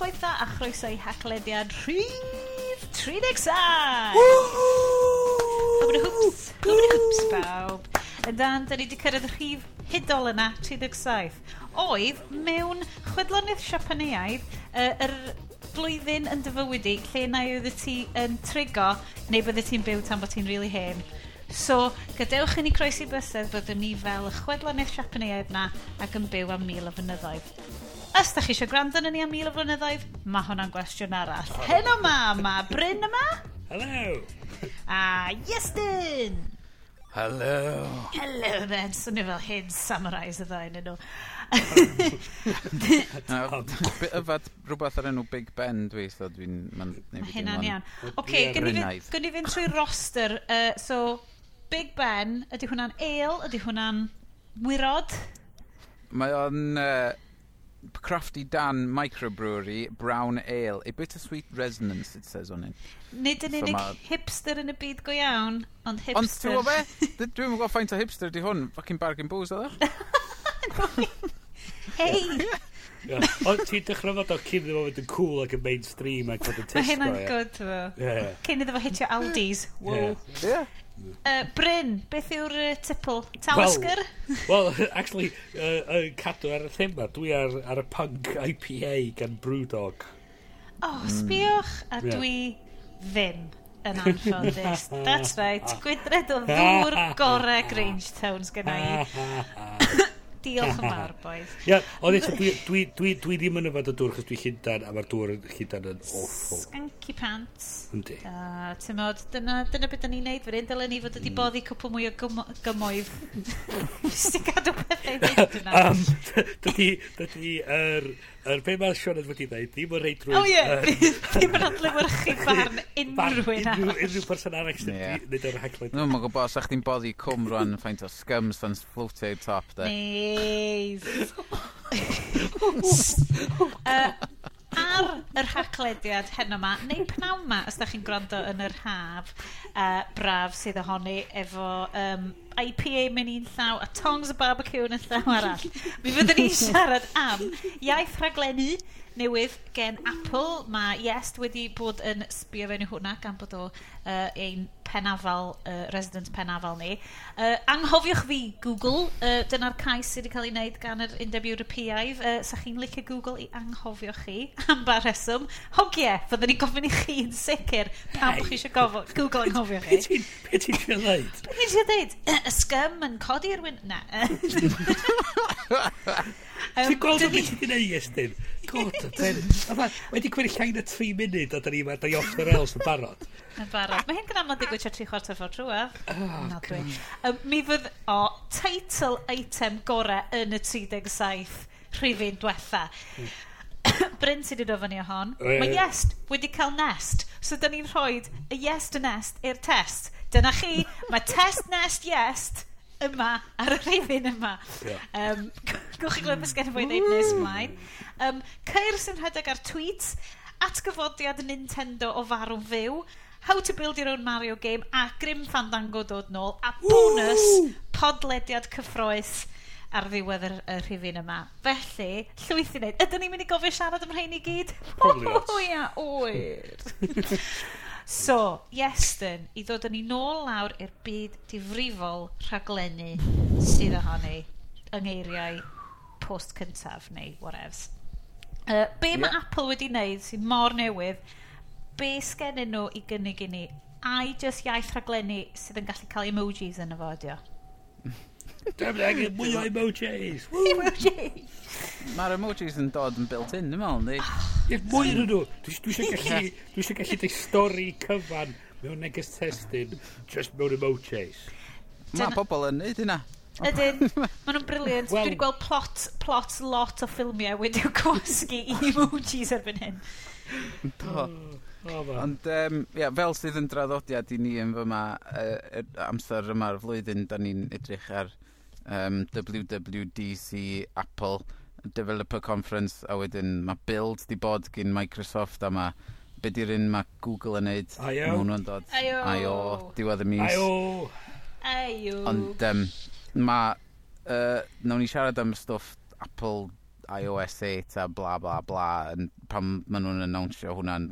noswaitha a chroeso i haclediad rhif 37! Gwbr hwps, gwbr hwps bawb. Yn dan, da ni wedi cyrraedd y rhif hudol yna 37. Oedd mewn chwedlonydd Siapaniaidd yr blwyddyn yn dyfywyd i lle na oedd y ti yn trigo neu bydde ti'n byw tan bod ti'n rili really hen. So, gadewch i ni croesi bysedd byddwn ni fel y chwedlonydd siapaneaidd na ac yn byw am mil o fynyddoedd. Os da chi eisiau gwrando yn ni am mil o flynyddoedd, mae hwnna'n gwestiwn arall. Heno ma, mae Bryn yma? Hello. A Iestyn! Hello. Hello, Ben. Swnio fel hyn samurais y ddain yn nhw. Yfad rhywbeth ar enw Big Ben dwi, so dwi'n... Mae hynna'n iawn. Oce, gynnu i fynd trwy roster. Uh, so, Big Ben, ydy hwnna'n ale? Ydy hwnna'n wirod? Mae o'n... Uh, crafty Dan Microbrewery Brown Ale. A bit of sweet resonance, it says on it. Nid yn so unig ma... hipster yn y byd go iawn, ond hipster. Ond ti'n gwybod be? Dwi'n gwybod faint o hipster di hwn. Fucking bargain booze, oedd Hei! Ond ti'n dechrau fod o cyn ddim fod yn cool ac yn mainstream ac fod yn Tesco. Mae hynna'n good, fo. Cyn iddo fo hitio Aldi's. Wow. Yeah. yeah. Uh, Bryn, beth yw'r uh, tipl? Talisger? Wel, well, actually, uh, uh, cadw ar y thema, dwi ar, ar y punk IPA gan Brewdog. Oh, sbiwch, a mm, yeah. dwi ddim yn anffodus. That's right, gwydred o ddŵr gorau Grangetowns gyda i. Diolch yn fawr, boys. Ia, ond eto, dwi, dwi, dwi, dwi ddim yn yfad y dŵr, chos dwi llundan, a mae'r dŵr yn llundan yn awful. Skanky pants. Yndi. Uh, Ti'n modd, dyna, dyna beth ni'n neud fan dylen ni fod wedi mm. boddi cwpl mwy o gymo, gymoedd. Fysi gadw pethau neud yna. Um, dydi, dydi, yr... Yr be mae Sionet wedi dweud, ddim yn reid rwy'n... O ie, ddim yn adlewyrchu barn unrhyw un arall. Unrhyw person arall sydd wedi dweud o'r haglwyd. No, mae'n gwybod, sa'ch chi'n boddi cwm rwan, ffaint o scums, fan's floated top, de. Ne, Please. uh, ar yr haclediad hen yma, neu pnawn yma, os da chi'n gwrando yn yr haf, uh, braf sydd ohoni efo um, IPA mynd i'n llaw a tongs y barbecue yn y llaw arall. Mi fyddwn ni'n siarad am iaith rhaglenni newydd gen Apple. Mae Iest wedi bod yn sbio fewn i hwnna gan bod o uh, ein penafal, uh, resident penafal ni. Uh, anghofiwch fi Google, uh, dyna'r cais sydd wedi cael ei wneud gan yr Undeb Ewropeaidd. Uh, sa chi'n licio Google i anghofiwch chi am ba reswm? Hogie, yeah, fyddwn ni'n gofyn i chi yn sicr pam hey. chi eisiau gofo, Google anghofio chi. Be ti'n eisiau dweud? Be ti'n eisiau dweud? Y sgym yn codi ar wyn... Na. Ti'n gweld o'n beth ti'n ei estyn? God, wedi gwneud llain y 3 munud a da ni off the rails yn barod. Yn barod. Mae hyn gan amlwg digwydd tra tri chwarter ffordd trwaf. Oh, um, mi fydd o teitl item gore yn y 37 rhifin diwetha. Bryn sydd wedi dod fyny o hon. Mae Iest wedi cael nest. So, da ni'n rhoi y Iest y nest i'r test. Dyna chi, mae test nest Iest yma ar y rhifin yma. Yeah. Um, Gwch chi glywed beth gen i fwy ddeud nes ymlaen. Um, Ceir sy'n rhedeg ar tweets atgyfodiad Nintendo o farw fyw How to Build Your Own Mario Game a Grim Fandango dod nôl a bonus podlediad cyffroes ar ddiwedd yr, y rhifin yma. Felly, llwyth i wneud. Ydyn ni'n mynd i gofio siarad am rhain i gyd? O, oh, ia, oer. so, Iestyn, i ddod yn ni nôl lawr i'r byd difrifol rhaglenni sydd ohoni yng ngeiriau post cyntaf neu whatevs. Uh, be yeah. mae Apple wedi wneud sy'n mor newydd be sgennyn nhw i gynnig i ni? Ai just iaith rhaglenni sydd yn gallu cael emojis yn y fo, dio? Dwi'n angen mwy o emojis! Emojis! Mae'r emojis yn dod yn built-in, dwi'n meddwl, ni? Ie, mwy yn nhw! Dwi eisiau gallu, dwi eisiau gallu dweud stori cyfan mewn neges testyn, just mewn emojis. Mae pobl yn neud hynna. Ydyn, maen nhw'n briliant. Well, Dwi wedi gweld plot, plot lot o ffilmiau wedi'w cwasgu i emojis erbyn hyn. Do. Mm. Ond um, ia, fel sydd yn draddodiad i ni yn fyma uh, amser yma'r flwyddyn, da ni'n edrych ar um, WWDC Apple Developer Conference a wedyn mae build di bod gyn Microsoft a mae be di'r un mae Google yn neud? IO ma hwnnw'n dod. IO IO diwedd y mis. Aio. IO ond um, mae uh, nawn ni siarad am stwff Apple iOS 8 a bla bla bla yn, pam maen nhw'n announcio hwnna'n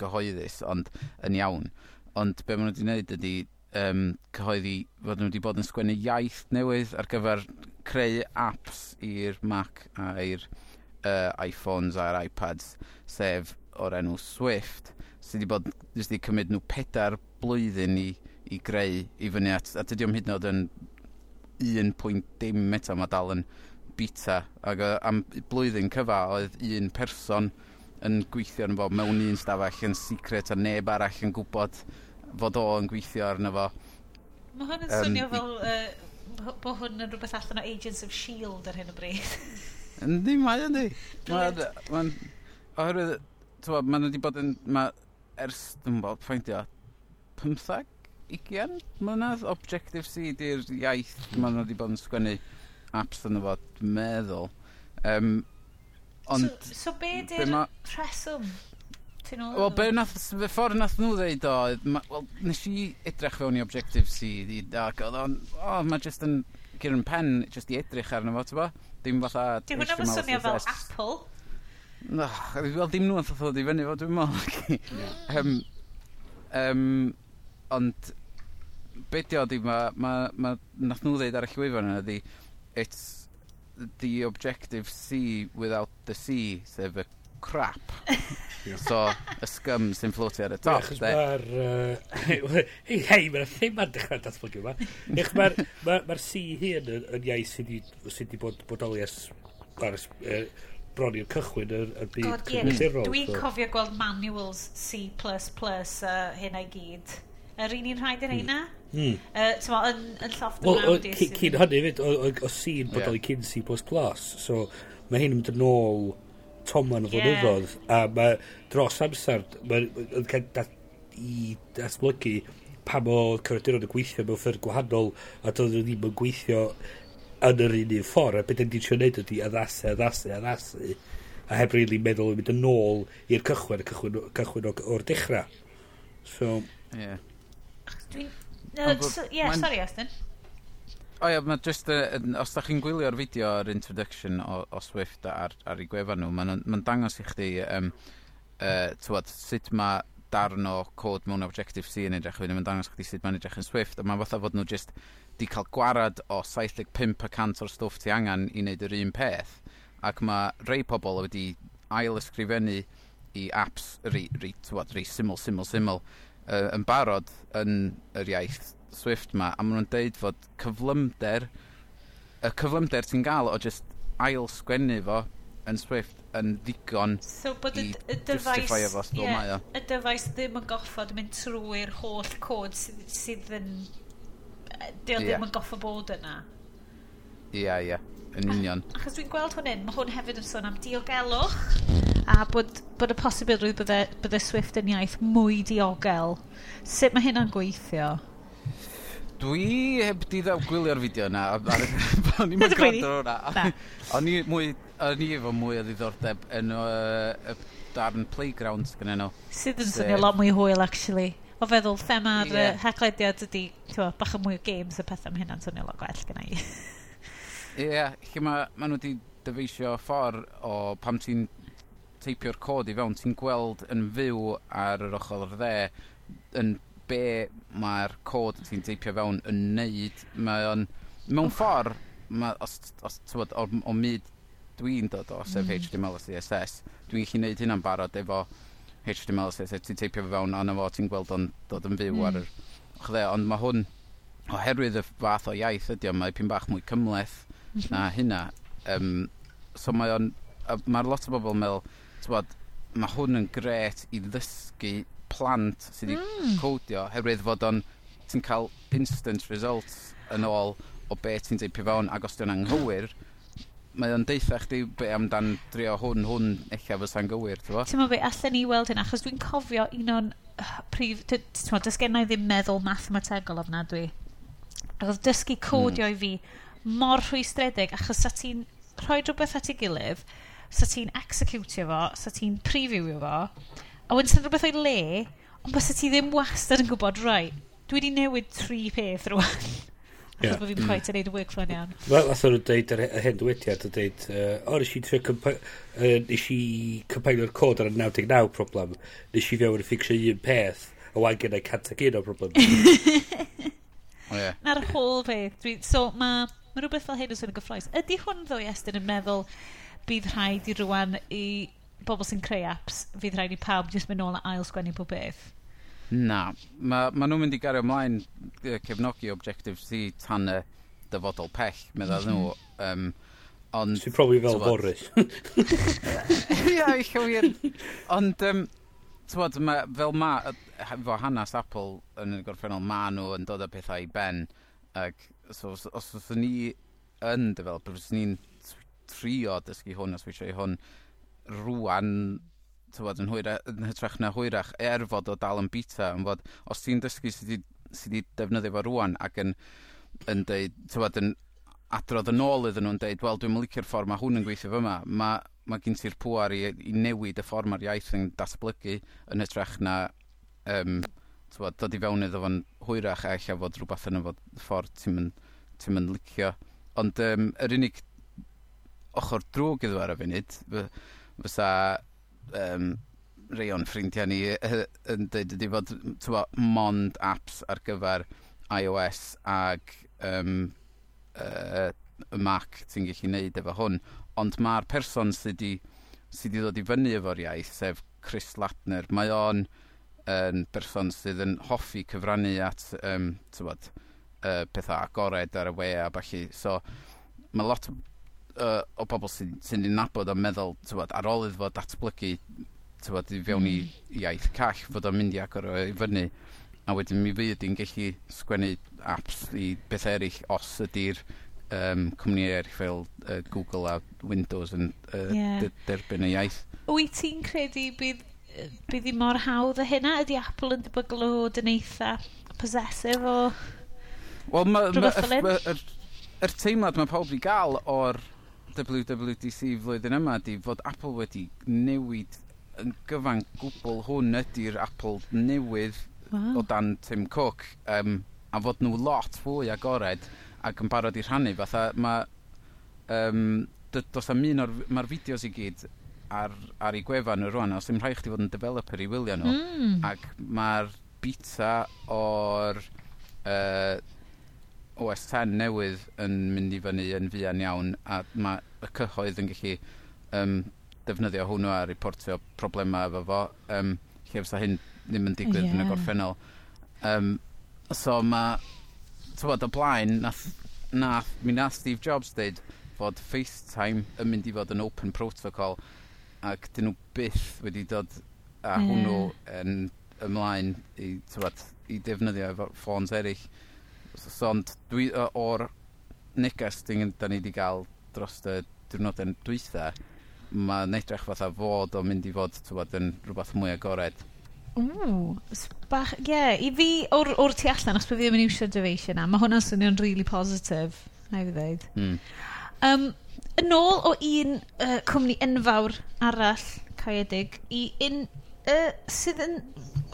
gyhoeddus, ond yn iawn. Ond be maen nhw wedi gwneud ydy um, cyhoeddi fod nhw wedi bod yn sgwennu iaith newydd ar gyfer creu apps i'r Mac a'r uh, iPhones a'r iPads, sef o'r enw Swift, sydd wedi bod wedi cymryd nhw pedair blwyddyn i, i greu i fyny at, a dydy o'n hyd yn oed yn 1.dim meta, mae dal yn beta, ac am blwyddyn cyfa oedd un person yn gweithio arno fo mewn un stafell yn secret a neb arall yn gwybod fod o yn gweithio arno fo. Mae hwn yn swnio um, fel uh, bod hwn yn rhywbeth allan o Agents of S.H.I.E.L.D. ar hyn o bryd. Yndi, mae yndi. Mae'n... Oherwydd, ti'n maen nhw wedi bod yn... Mae ers, dwi'n bod, ffeindio, 15, 20 mlynedd Objective-C di'r iaith maen nhw wedi bod yn sgwennu apps yn y fod, meddwl. Um, Ond... So, so be di'r ma... rheswm? Wel, be nath, be ffordd nath nhw ddeud o, wel, nes i edrych fewn i Objective-C, ac oedd o'n, o, mae jyst yn gyr yn pen, jyst i edrych arno fo, ti'n bo? Dim fatha... Di hwnna fo swnio fel Apple? No, wel, dim nhw'n yn ddod i fyny fo, dwi'n meddwl. um, um, ond, be di o, di, mae, ma, ma, nath nhw ddeud ar y llwyfan yna, di, it's the objective C without the C, sef y crap. so, y scum sy'n floatio ar y top. Achos mae'r... Hei, hei, mae'r thema dechrau datblygu yma. Ech, mae'r ma, ma C hyn yn, yn iaith sydd wedi bod bodoli as... bron i'r cychwyn yr, yr byd God, yeah. Dwi'n cofio gweld manuals C++ uh, hyn ei gyd. Yr un i'n rhaid yr hmm. eina? Hmm. Mm. Uh, Tyma, yn, yn llofft well, Cyn hynny fyd, o sîn bod oedd cyn C++, so mae hyn yn mynd yn ôl toman o flynyddoedd, a mae dros amser, mae'n cael dat, i datblygu pam o cyfrifiaduron yn gweithio mewn ffyrdd gwahanol, a doedd nhw ddim yn gweithio yn yr un un ffordd, a beth yn diwsio neud ydy addasu, addasu, addasu, a heb rili really meddwl yn mynd yn ôl i'r cychwyn, cychwyn, cychwyn o'r dechrau. So... Yeah. Dwi'n Uh, so, yeah, sorry Austin. O ia, mae jyst, uh, os da chi'n gwylio'r fideo o'r introduction o, o Swift ar, ar ei gwefan nhw, mae'n ma dangos i chdi um, uh, tywed, sut mae darn o cod mewn Objective-C yn edrych wedyn, mae'n dangos chdi sut mae'n edrych yn Swift, a mae'n fatha fod nhw just di cael gwarad o 75% o'r stwff ti angen i wneud yr un peth, ac mae rei pobl wedi ail ysgrifennu i apps rei, rei, tywed, rei syml, syml, syml, uh, yn barod yn yr iaith Swift ma, a maen nhw'n deud fod cyflymder, y cyflymder ti'n gael o just ail sgwennu fo yn Swift yn ddigon so, bod i justifio fo stwm yeah, mae o. Y dyfais ddim yn goffod mynd trwy'r holl cod sydd, sydd yn... Dio yeah. ddim yn goffod bod yna. Ia, yeah, ia. Yeah. Yn union. Achos dwi'n gweld hwn hyn, mae hwn hefyd yn sôn am diogelwch a bod, bod y posibilrwydd bydde, bydde Swift yn iaith mwy diogel. Sut mae hynna'n gweithio? Dwi heb di ddaw gwylio'r fideo yna. O'n i'n mynd gwrando hwnna. O'n i mwy, o'n i efo mwy o ddiddordeb yn y uh, darn playground gyda nhw. Sydd yn swnio lot mwy hwyl, actually o feddwl thema'r yeah. heclediad ydy, ti'n bach yn mwy o games y pethau, mae hynna'n swnio lot gwell gyda i. Ie, yeah, lle ma, ma nhw wedi dyfeisio ffordd o pam ti'n teipio'r cod i fewn, ti'n gweld yn fyw ar yr ochr o'r dde yn be mae'r cod ti'n teipio fewn yn neud. Mae o'n, mewn ffordd, ma, os, os tywod, o, o myd dwi'n dod o, sef mm. HTML a CSS, dwi'n gallu neud hynna'n barod efo HTML a CSS, ti'n teipio fe fewn, anna fo ti'n gweld o'n dod yn fyw mm. ar yr ochr dde, ond mae hwn, oherwydd y fath o iaith ydy o, mae pyn bach mwy cymleth, Mhm. na hynna. Um, so mae o'n... Mae'r lot o bobl yn meddwl, bod, mae hwn yn gret i ddysgu plant sydd wedi mm. codio, herwydd fod o'n... Ti'n cael instant results yn ôl o be ti'n deipio fewn, ac os ti'n anghywir, mae o'n deitha chdi be amdan drio hwn, hwn eich fysa'n gywir, ti'n fo? Ti'n fo be, allan ni weld hyn, achos dwi'n cofio un o'n prif, ti'n fo, dysgennau ddim meddwl mathemategol ofnadwy. Ac oedd dysgu codio mm. i fi mor rhwystredig achos sa ti'n rhoi rhywbeth at ei gilydd, sa ti'n executio fo, sa ti'n previewio fo, a wedyn sy'n rhywbeth o'i le, ond bys ti ddim wastad yn gwybod, rai, dwi wedi newid tri peth rwan. Achos yeah. bod fi'n mm. quite yn neud y workflow iawn. Wel, nath nhw'n dweud yr hen dywediad, yn dweud, o, nes i trio nes i compilio'r cod ar y 99 problem, nes i fewn i ffixio un peth, a wain gen i 101 o problem. Na'r whole peth. So, mae Mae rhywbeth fel hyn yn swnio'n gyffroes. Ydy hwn ddo i estyn yn meddwl bydd rhaid i rwan i bobl sy'n creu apps, fydd rhaid i pawb jyst mynd nôl a ail sgwennu pob beth? Na, mae ma nhw'n mynd i gario ymlaen cefnogi Objective-C tan y dyfodol pell, meddwl nhw. Um, ond... Sy'n probably fel tywod, Boris. Ia, eich wir. Ond, um, tywod, ma, fel ma, efo hanes Apple yn y gorffennol, ma nhw yn dod â pethau i ben, ac So, os, os oes ni yn developer, os ni'n trio dysgu hwn os eisiau hwn rwan tywod, yn, hwyrach, yn hytrach na hwyrach er fod o dal yn bita yn fod os ti'n dysgu sydd wedi defnyddio fo rwan ac yn, yn deud tywod, yn adrodd yn ôl iddyn nhw'n deud wel dwi'n licio'r ffordd mae hwn yn gweithio fyma, mae ma gen ti'r pwar i, i newid y ffordd mae'r iaith yn datblygu yn hytrach na um, tywod, dod i fewn iddo fo'n hwyrach a eich fod rhywbeth yn y fod ffordd ti'n mynd ti'm mynd licio. Ond um, yr unig ochr drwg iddo ar y funud, fysa um, rei o'n ffrindiau ni yn dweud ydy fod twa, mond apps ar gyfer iOS ag um, uh, Mac ti'n gallu neud efo hwn. Ond mae'r person sydd wedi sydd wedi dod i fyny efo'r iaith, sef Chris Latner, mae o'n yn person sydd yn hoffi cyfrannu at um, tywod, uh, pethau agored ar y we a falle. So, mae lot uh, o bobl sy'n sy ni'n nabod a meddwl, tywod, ar ôl iddo fod datblygu, tywod, i fewn i hmm. iaith call, fod o'n mynd i agor o i fyny. A wedyn mi fydd i'n gallu sgwennu apps i beth eraill os ydy'r um, cwmni eraill fel uh, Google a Windows yn uh, yeah. derbyn y iaith. Wyt ti'n credu bydd bydd hi mor hawdd o hynna? Ydy Apple yn debygol o dyneitha possessive o... Wel, yr teimlad mae pawb wedi gael o'r WWDC flwyddyn yma di fod Apple wedi newid yn gyfan gwbl hwn ydy'r Apple newydd wow. o dan Tim Cook um, a fod nhw lot fwy agored ac yn barod i rhannu fatha mae um, dos am un o'r mae'r fideos i gyd ar, ar ei gwefan nhw rwan os ddim rhaid chdi fod yn developer i wylio nhw mm. ac mae'r bita o'r uh, OS 10 newydd yn mynd i fyny yn fuan iawn a mae y cyhoedd yn gallu um, defnyddio hwnnw a reportio problemau efo fo. Um, lle fysa hyn ddim yn digwydd yeah. yn y gorffennol. Um, so mae tywod o blaen nath, nath, mi nath Steve Jobs dweud fod FaceTime yn mynd i fod yn open protocol ac dyn nhw byth wedi dod a hwnnw yn ymlaen i, tywed, i defnyddio efo ffôns eraill. So, ond dwi o, o'r neges dyn da ni wedi cael dros y diwrnodau'n dwytha, mae'n edrych fatha fod o'n mynd i fod tywod, yn rhywbeth mwy agored. Ww, bach, ie, yeah, i fi o'r, or tu allan, os bydd fi ddim yn iwsio dyfeisio na, mae hwnna'n swnio'n really positive na i fi ddweud Mm. Um, yn ôl o un uh, cwmni enfawr arall caedig i un uh, sydd yn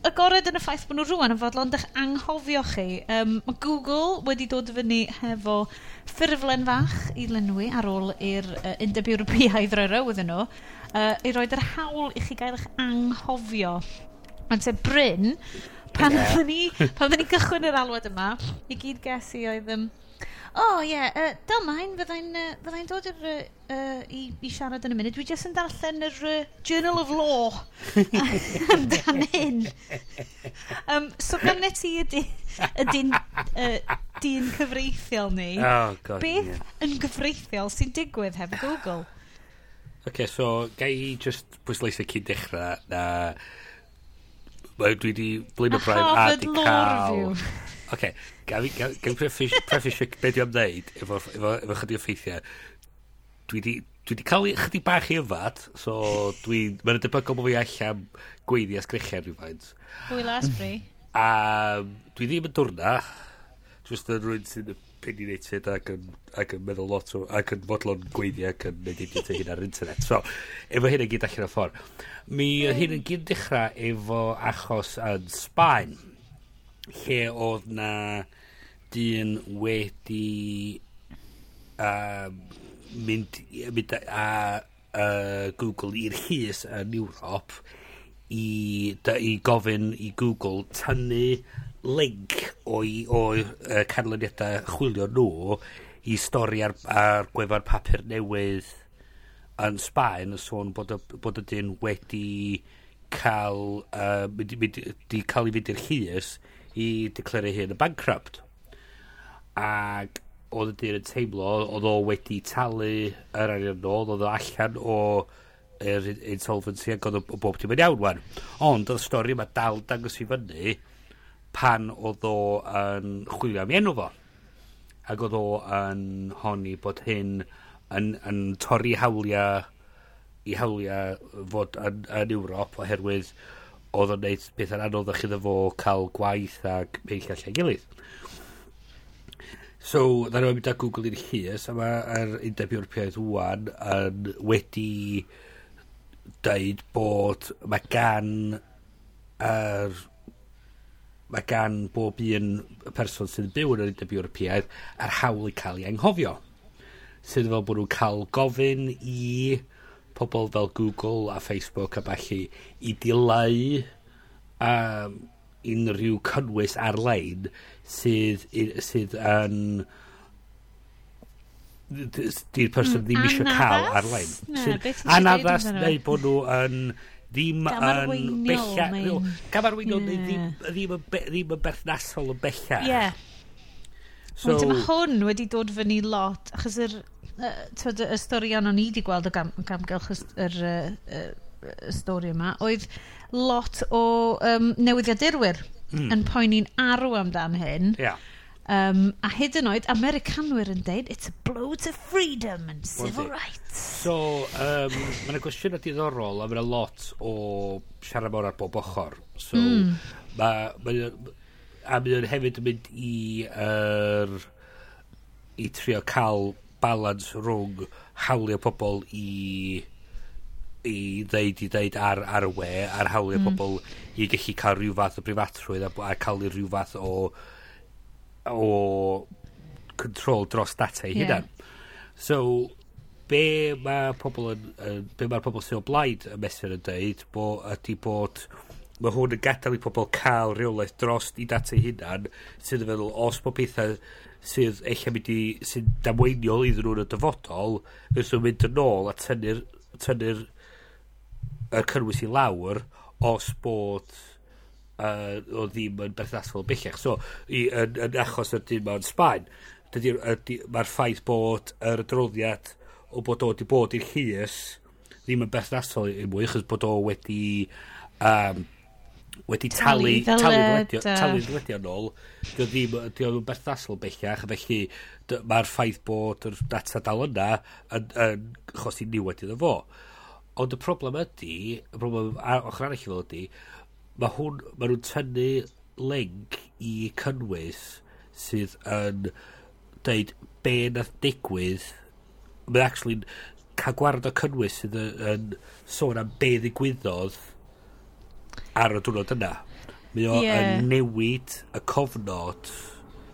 agored yn y ffaith bod nhw rwan yn fodlon dych anghofio chi. Um, mae Google wedi dod fyny hefo ffurflen fach i lenwi ar ôl i'r uh, undeb Ewropeaidd roi row iddyn nhw, uh, i roed yr hawl i chi gael eich anghofio. Ond te Bryn, pan yeah. ni, pan ni gychwyn yr alwad yma, i gyd gesi oedd... Um, O oh, ie, yeah. uh, dal maen, fyddai'n uh, fyddai dod i'r, uh, i, i siarad yn y munud. Dwi jyst yn darllen yr uh, Journal of Law amdan hyn. Um, so gan gynnet ti y dyn, uh, dyn cyfreithiol ni. Oh, God, Beth yeah. yn gyfreithiol sy'n digwydd heb Google? OK, so gai i just pwysleisio cyn dechrau na... Dwi wedi blin o braidd a di cael... Oce, gan prefisio beth dwi am wneud efo, efo, efo chydig o ffeithiau. Dwi wedi dwi di cael chydig bach i yfad, so dwi... Mae'n debygol bod fi allan gweiddi a sgrichiau rhywfaint. Wyl asbri. A dwi ddim yn dwrna, jyst yn rhywun sy'n opinionated ac yn, ac yn meddwl lot o, ac yn fodlon gweiddi ac yn neud idiot hyn ar internet. So, efo hyn yn gyd allan o ffordd. Mi hyn yn gyd dechrau efo achos yn Sbaen lle oedd na dyn wedi uh, mynd, mynd a a Google i'r llys yn Ewrop i, da, i gofyn i Google tynnu link o'i o, uh, canlyniadau chwilio nhw i stori ar, ar gwefan papur newydd yn Sbaen yn sôn bod, bod y dyn wedi cael uh, wedi, wedi cael ei fynd i'r llys i declario hyn yn bankrupt. Ac oedd y dyn yn teimlo, oedd o wedi talu yr arian nôl, oedd o allan o yr er insolvency ac oedd o bob dim yn iawn wan. Ond oedd y stori yma dal dangos i fyny pan oedd o yn chwilio am enw fo. Ac oedd o yn honi bod hyn yn, yn torri hawliau i hawliau fod yn, yn Ewrop oherwydd oedd o'n neud beth yn anodd ych iddo fo cael gwaith ac peill allai gilydd. So, dda nhw'n mynd â Google i'r llys, a mae'r undeb Ewropeaidd wwan yn wedi dweud bod mae gan yr mae gan bob un person sydd yn byw yn yr undeb Ewropeaidd ar hawl i cael ei anghofio. Sydd fel bod nhw'n cael gofyn i pobl fel Google a Facebook a falle i dileu um, unrhyw cynnwys ar-lein sydd, sydd yn di'r person mm, ddim eisiau cael ar-lein. Anaddas neu bod nhw yn ddim yn bella... Gamarweiniol neu ddim, ddim yn berthnasol yn bella. Ie. Yeah. So, Wedyn, mae hwn wedi dod fyny lot, achos yr tyd, y storion o'n i wedi gweld o gam, gamgylch yr stori yma, oedd lot o um, newyddiadurwyr mm. yn poeni'n arw amdan hyn. Yeah. Um, a hyd yn oed, Americanwyr yn deud, it's a blow to freedom and civil Wadi. rights. So, um, mae yna gwestiwn diddorol, a mae yna lot o siarad mor ar bob ochr. So, mm. mae... Ma, a mae yna hefyd yn mynd i... Er, i trio cael balans rhwng hawlio pobl i i ddeud i ddeud ar, ar y we a'r hawlio mm. pobl i gallu cael rhyw fath o brifatrwydd a, a cael rhyw fath o o control dros data i yeah. so be mae pobl yn, yn be mae'r pobl sy'n o blaid y mesur yn dweud, bo, ydy bod mae hwn yn gadael i pobl cael reolaeth dros i data eu hunan sydd yn feddwl os bod pethau sydd eich mynd i sy'n damweiniol iddyn nhw'n y dyfodol fyddwn nhw'n mynd yn ôl a tynnu'r tynnu'r y cynnwys i lawr os bod uh, o ddim yn berthnasol bellach. So i, yn, yn achos yr dyn mewn Sbaen mae'r ffaith bod yr adroddiad o bod o wedi bod i'r llys ddim yn berthnasol i mwy achos bod o wedi um, wedi talu, talu dywedion, yn ôl, dio ddim, dio ddim berthnasol bellach, a felly mae'r ffaith bod yr data dal yna yn, yn chosi niwed iddo fo. Ond y problem ydy, y problem ochr arall i fel ydy, mae hwn, mae nhw'n tynnu link i cynnwys sydd yn dweud be nath digwydd, mae'n actually cael gwared o cynnwys sydd yn, yn sôn am be ddigwyddodd ar y diwrnod yna. Mae o yeah. yn newid y cofnod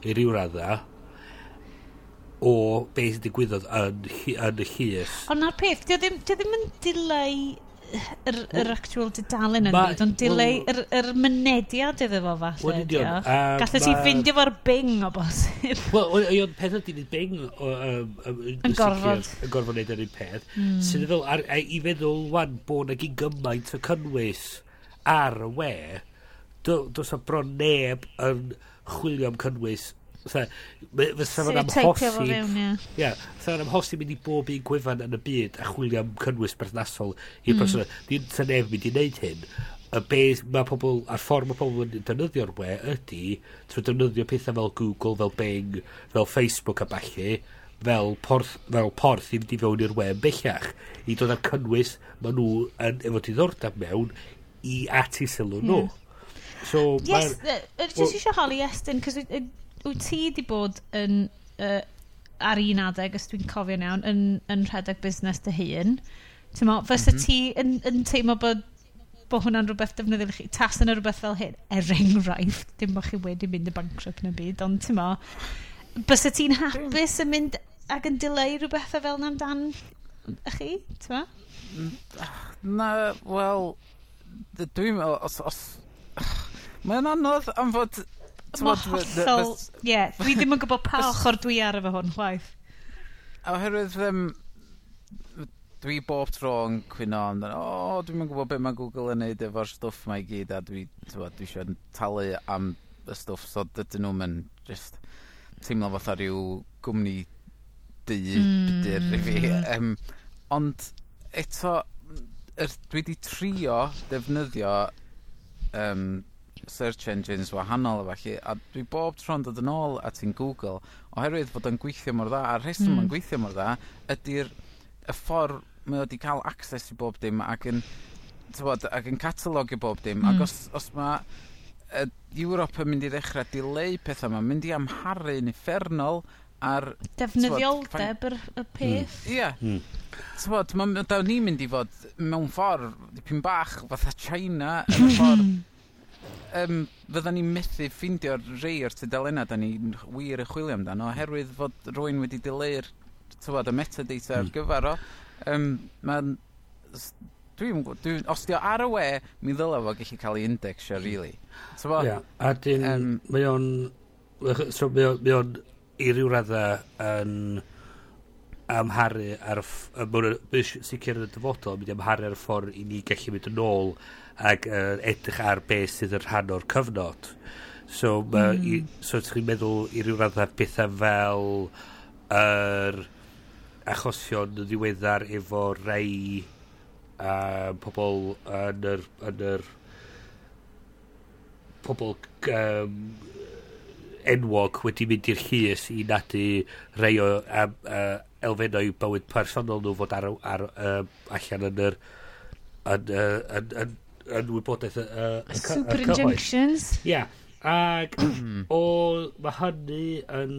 i ryw radda o beth sy'n digwyddodd yn, yn y llys. Ond na'r peth, dio ddim, dio ddim yn dileu yr, yr actual dudalen yn byd, ond dileu yr, yr mynediad iddo fo falle. Wel, ydion. Um, Gallu ti ffindio fo'r bing o bosib. Wel, o'n peth ydy ni bing yn gorfod. Yn gorfod neud yr un peth. Mm. Sy'n meddwl, i feddwl wan bod na gyn gymaint o cynnwys ar y we, does o bron neb yn chwilio am cynnwys Fysa fan amhosib... Ie, fysa fan amhosib mynd i bob un gwefan yn y byd a chwilio am cynnwys berthnasol i'r mm. person. Ni'n sy'n neb mynd i wneud hyn. Y beth mae pobl, a'r ffordd mae pobl yn defnyddio'r we ydy trwy defnyddio pethau fel Google, fel Bing, fel Facebook a falle, fel porth, fel porth i fynd i fewn i'r we yn bellach i dod â'r cynnwys maen nhw yn efo diddordeb mewn i ati sylw nhw. Hmm. So, yes, just well, eisiau holi estyn, cos wyt ti wedi bod yn, uh, ar un adeg, os dwi'n cofio'n iawn, yn, yn rhedeg busnes dy hun. Ti'n mo, fysa mm -hmm. ti yn, yn teimlo bod bod hwnna'n rhywbeth defnyddio chi, tas yn rhywbeth fel hyn, er enghraifft, dim bod chi wedi mynd y bankrupt yn y byd, ond ti'n mo, bys y ti'n hapus yn mynd ac yn dileu rhywbeth fel yna amdan chi, ti'n mo? Mm, ah, na, wel, d- dwi'n meddwl, os, os mae'n anodd am fod Mae'n hollol, ie. Dwi ddim yn gwybod pa ochr dwi ar efo hwn, chwaith. Oherwydd, um, dwi bob tro yn cwyno amdano, o, oh, dwi'n yn gwybod beth mae Google yn neud efo'r stwff mae gyd, a dwi, dwi, dwi eisiau talu am y stwff, so dydyn nhw'n mynd just teimlo fatha rhyw gwmni dy, mm. bydyr i fi. Um, ond eto, er, dwi wedi trio defnyddio um, search engines wahanol efallai, a dwi bob tro'n dod yn ôl at un Google, oherwydd bod o'n gweithio mor dda, a'r rheswm mm. yn hmm. gweithio mor dda, ydy'r y ffordd mae wedi cael access i bob dim ac yn, tywod, ac yn catalog i bob dim, mm. ac hmm. os, os mae y Ewrop yn mynd i ddechrau dileu pethau yma, mynd i amharu'n effernol, ar... Defnyddioldeb yr y hmm. peth. Ie. Hmm. Tywod, da ni'n mynd i fod mewn ffordd dipyn bach fatha China yn y ffordd um, fydda ni'n methu ffeindio'r rei o'r tydelena da ni'n wir y chwilio amdano oherwydd fod rwy'n wedi dileu'r tywod y metadata ar hmm. gyfer o. Um, mae'n dwi'n gwybod, dwi, os di o ar y we mi ddylai fo gallu cael ei indexio, really. Ie, yeah, a dyn, um, mae o'n so, mae o'n i ryw radda yn amharu ar y mae'n sicr yn y dyfodol mynd i amharu ar y ffordd i ni gallu mynd yn ôl ac uh, edrych ar beth sydd yn rhan o'r cyfnod so, ma, mm. i, so chi'n meddwl i ryw radda bethau fel yr er, achosion yn ddiweddar efo rei uh, pobl yn yr, yn yr pobl um, enwog wedi mynd i'r llys i nadu rei o um, uh, elfennau bywyd personol nhw fod ar, ar, um, allan yn yr yn, uh, yn, yn, yn wybodaeth y uh, Super injunctions. Ia. Ac o, mae hynny yn...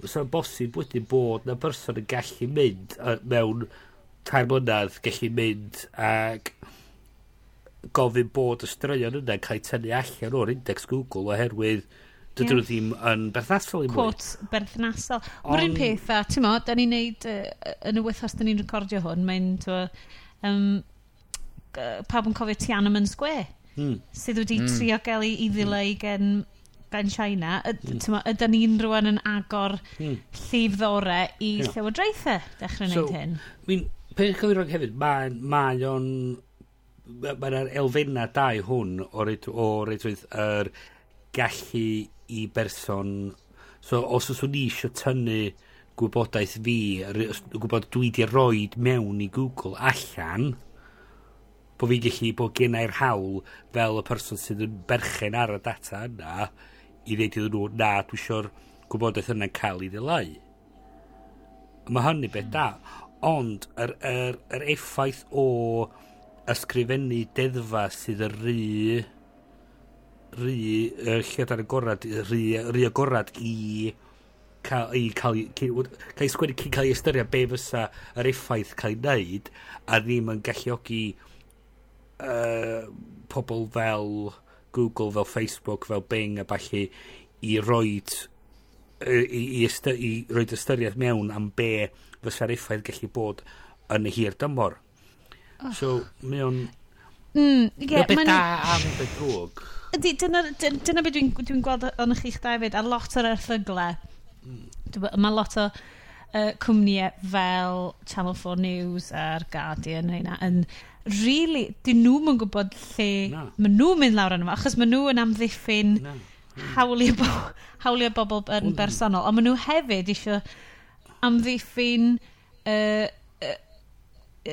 Mae'n bosib wedyn bod na person yn gallu mynd mewn tair mlynedd gallu mynd ac gofyn bod y straeon yna cael tynnu allan o'r index Google oherwydd dydyn nhw ddim yn berthnasol i mwy. Quotes berthnasol. Mae'r un peth, a ti'n mo, da ni'n neud, uh, yn y wythnos da ni'n recordio hwn, mae'n, um, pawb yn cofio Tiananmen Square, hmm. sydd wedi mm. trio gael ei ddileu mm. gen ben China. Mm. Ydy ni'n rwan yn agor mm. llifddore i yeah. llywodraethau dechrau so, wneud hyn. Mi'n, peth cywirog hefyd, mae ma o'n mae'r elfenna dau hwn o reidrwydd yr gallu i berson. So os os o'n i eisiau tynnu gwybodaeth fi gwybod dwi di roed mewn i Google allan bod fi'n gallu bod gennau'r hawl fel y person sydd yn berchen ar y data yna i ddeud iddyn nhw na dwi eisiau'r gwybodaeth yna'n cael ei ddileu mae hynny beth da. Ond yr, yr, yr effaith o ysgrifennu deddfa sydd y rhy rhy, uh, lledan agorad, rhy, rhy agorad i cael, i cael, cael sgwennu cyn cael ei ystyried be fysa yr effaith cael ei wneud a ddim yn galluogi uh, pobl fel Google, fel Facebook, fel Bing a falle i roed i, i, ystyr, i roed ystyried mewn am be fysa'r effaith gallu bod yn y hir dymor. Oh. So, mae o'n... Mm, yeah, beth da am beth drwg ydy, dyna, dyna beth dwi'n dwi gweld o'n chi'ch David, a lot o'r erthyglau. Mae lot o uh, cwmnïau fel Channel 4 News a'r Guardian rheina yn really, dyn nhw'n yn gwybod lle no. maen nhw'n mynd lawr yn yma, achos maen nhw yn amddiffyn no. hawliau, bo hawliau bobl yn bersonol, ond maen nhw hefyd eisiau amddiffyn uh, uh,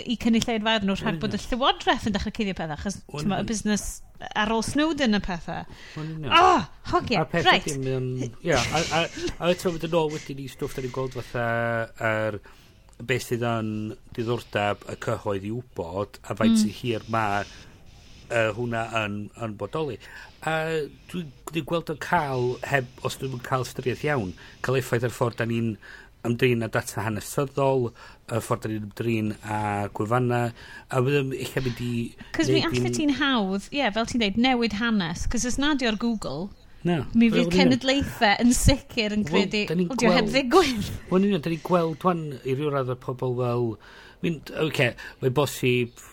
i cynulleidfa nhw rhag bod y llywodraeth yn dechrau cuddio pethau, achos y busnes ar ôl Snowden y pethau. Well, no. Oh, hogia, a right. Dim, um, yeah, a, a, a eto fydd yn ôl wedyn i stwff da ni'n gweld fatha ar beth sydd yn diddordeb y cyhoedd i wybod a faint mm. hir mae uh, hwnna yn, yn bodoli. A dwi'n dwi gweld o'n cael, heb, os dwi'n cael ystyriaeth iawn, cael effaith ar ffordd da ni'n ymdrin â data hanesyddol, y ffordd da ni'n ymdrin â gwefanna, a byddwn eich mynd i... Cos mi allai ti'n hawdd, ie, yeah, fel ti'n dweud, newid hanes, cos os nad o'r Google, Na. mi fydd cenedlaethau yn sicr yn credu, well, o diw heb ddigwydd. Wel, ni'n ni'n gweld, dwan, i ryw radd o pobl fel, mynd, oce, okay, mae'n bosib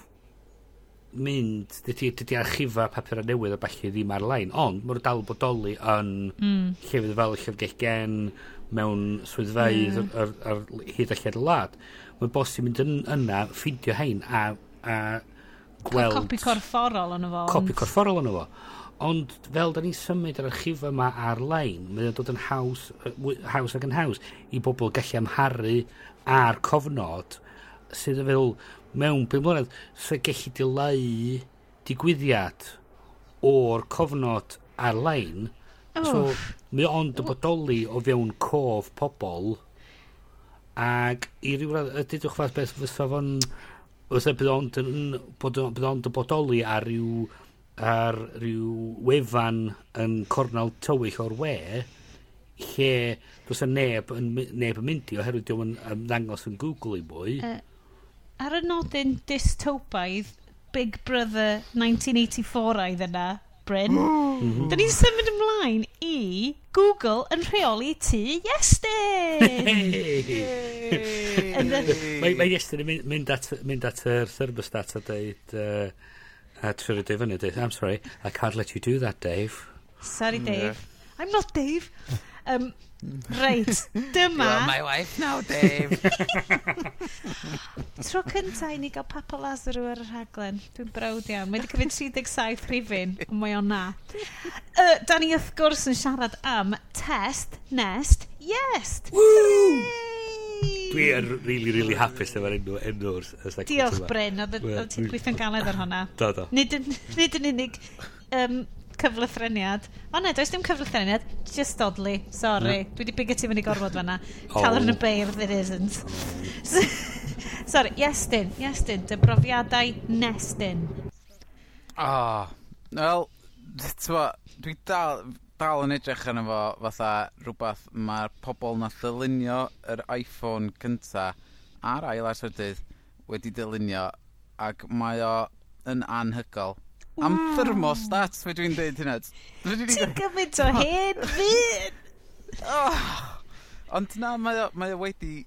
mynd, dydy, dydy archifa papur a newydd a falle ddim ar-lein, ond mae'r dal bodoli yn mm. llefydd fel y llyfgell gen, mewn swyddfeidd mm. ar, ar, ar hyd a lled y lad. Mae'n bosib mynd yn, yna, ffidio hein a, a gweld... Copi corfforol yn fo. Copi corfforol yn efo. Ond fel da ni'n symud yr archif yma ar-lein, mae'n dod yn haws, haws ac yn haws i bobl gallu amharu ar cofnod sydd yn fel mewn 5 mlynedd sy'n gallu dileu digwyddiad o'r cofnod ar-lein. Oh. So, Mae ond yn bodoli o fewn cof pobl ac i ryw radd, ydych fath beth fysa fo'n fysa bydd ond yn bod, bydd ond yn bodoli ar ryw ar ryw wefan yn cornel tywyll o'r we lle does y neb yn, neb yn mynd i oherwydd diolch yn ymddangos yn Google i mwy uh, ar y nodyn dystopaidd Big Brother 1984 aidd yna Bryn, da ni'n symud ymlaen i Google yn rheoli tu Iestyn. Mae ma Iestyn yn mynd at, mynd at yr thermostat a dweud, uh, a trwy'r dweud fyny, dweud, I'm sorry, I can't let you do that, Dave. Sorry, mm, Dave. I'm not Dave. Um, Reit, dyma... You're my wife now, Dave. Tro cynta i ni gael Papa Lazaro ar y rhaglen. Dwi'n brawd iawn. Mae wedi cyfyn 37 rhifin, ond mae o'n na. Uh, da ni wrth gwrs yn siarad am test, nest, yest. Dwi yn really, really hapus efo'r enw, enw o'r segment Diolch, Bryn. Oedd ti'n gweithio'n galed ar hwnna. Do, do. Nid yn unig um, cyflythreniad. O ne, does dim cyflythreniad, just oddly, sorry. No. Dwi wedi bigot ti fyny gorfod fanna. oh. yn y beirdd it isn't. sorry, Iestyn, Iestyn, dy brofiadau Nestyn. Ah, oh, wel, dwi dal, dal yn edrych yn efo fatha rhywbeth mae'r pobl na ddylunio yr iPhone cynta a'r ail asydydd wedi dylunio ac mae o yn anhygol Am thermostat, fe dwi'n dweud hynna. Ti'n gymaint o hen fyd! Oh. Ond na, mae o, mae o wedi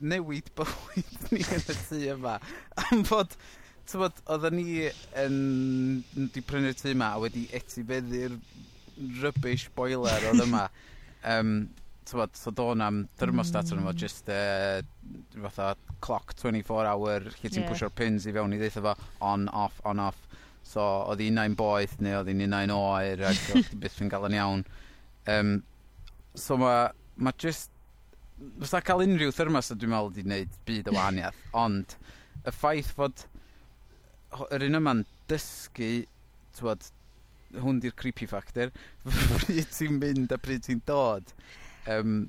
newid bywyd ni yn y tŷ yma. Am fod, ti'n bod, oedden ni yn, di prynu'r tŷ yma a wedi etifeddu'r rubbish boiler oedd yma. um, tywod, so do'n am thermostat yn mm. efo just uh, fatha clock 24 hour lle ti'n yeah. pwysio'r pins i fewn i ddeitha fo on, off, on, off So, oedd hi'n ein boeth neu oedd un un oer ac oedd beth dwi'n gael yn iawn. Um, so, mae ma just... Fysa cael unrhyw thermos a dwi'n meddwl wedi gwneud byd o wahaniaeth, ond y ffaith fod yr un yma'n dysgu, twod, hwn di'r creepy factor, pryd ti'n mynd a pryd ti'n dod. Um,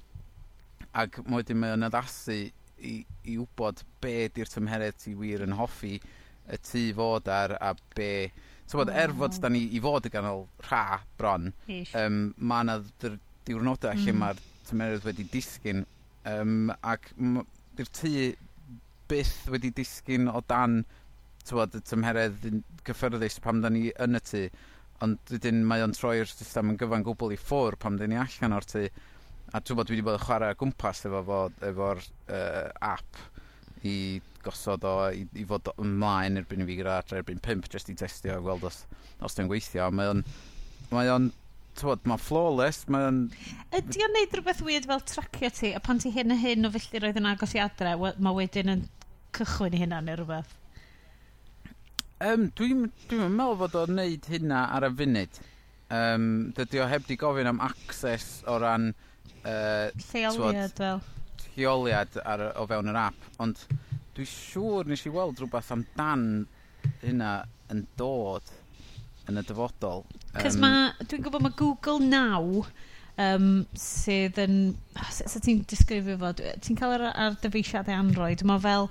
ac wedyn mae o'n addasu i, i wybod be di'r tymheredd ti wir yn hoffi y tu fod ar a be... So bod, er fod da ni i fod y ganol rha bron, um, mae yna diwrnodau mm. lle mae'r tymerydd wedi disgyn. Um, ac di'r tŷ byth wedi disgyn o dan tywod, y tymheredd cyffyrddus pam da ni yn y tŷ ond wedyn mae o'n troi'r system yn gyfan gwbl i ffwr pam da ni allan o'r tŷ. A dwi'n bod dwi wedi bod yn chwarae o gwmpas efo fo'r efo uh, app i gosod o i, i fod ymlaen erbyn i fi gyda adre erbyn 5 jyst i testio a gweld os, os dwi'n gweithio. Mae o'n, mae o'n tywod, mae'n flawless, mae o'n... Ydy o'n neud rhywbeth weird fel tracio ti, a pan ti hyn a hyn o filltir oedd yn agos i adre, mae wedyn yn cychwyn i hynna neu rhywbeth? Um, dwi'n dwi meddwl fod o'n neud hynna ar y funud. Um, dydy o heb di gofyn am access o ran... Uh, lleoliad fel. Lleoliad ar, o fewn yr app, ond Dwi siŵr nes i weld rhywbeth amdan hynna yn dod yn y dyfodol. Cos um, mae, dwi'n gwybod mae Google Now um, sydd yn... Sut so ti'n disgrifio fo? Ti'n cael ar, ar dyfeisiadau Android? Mae fel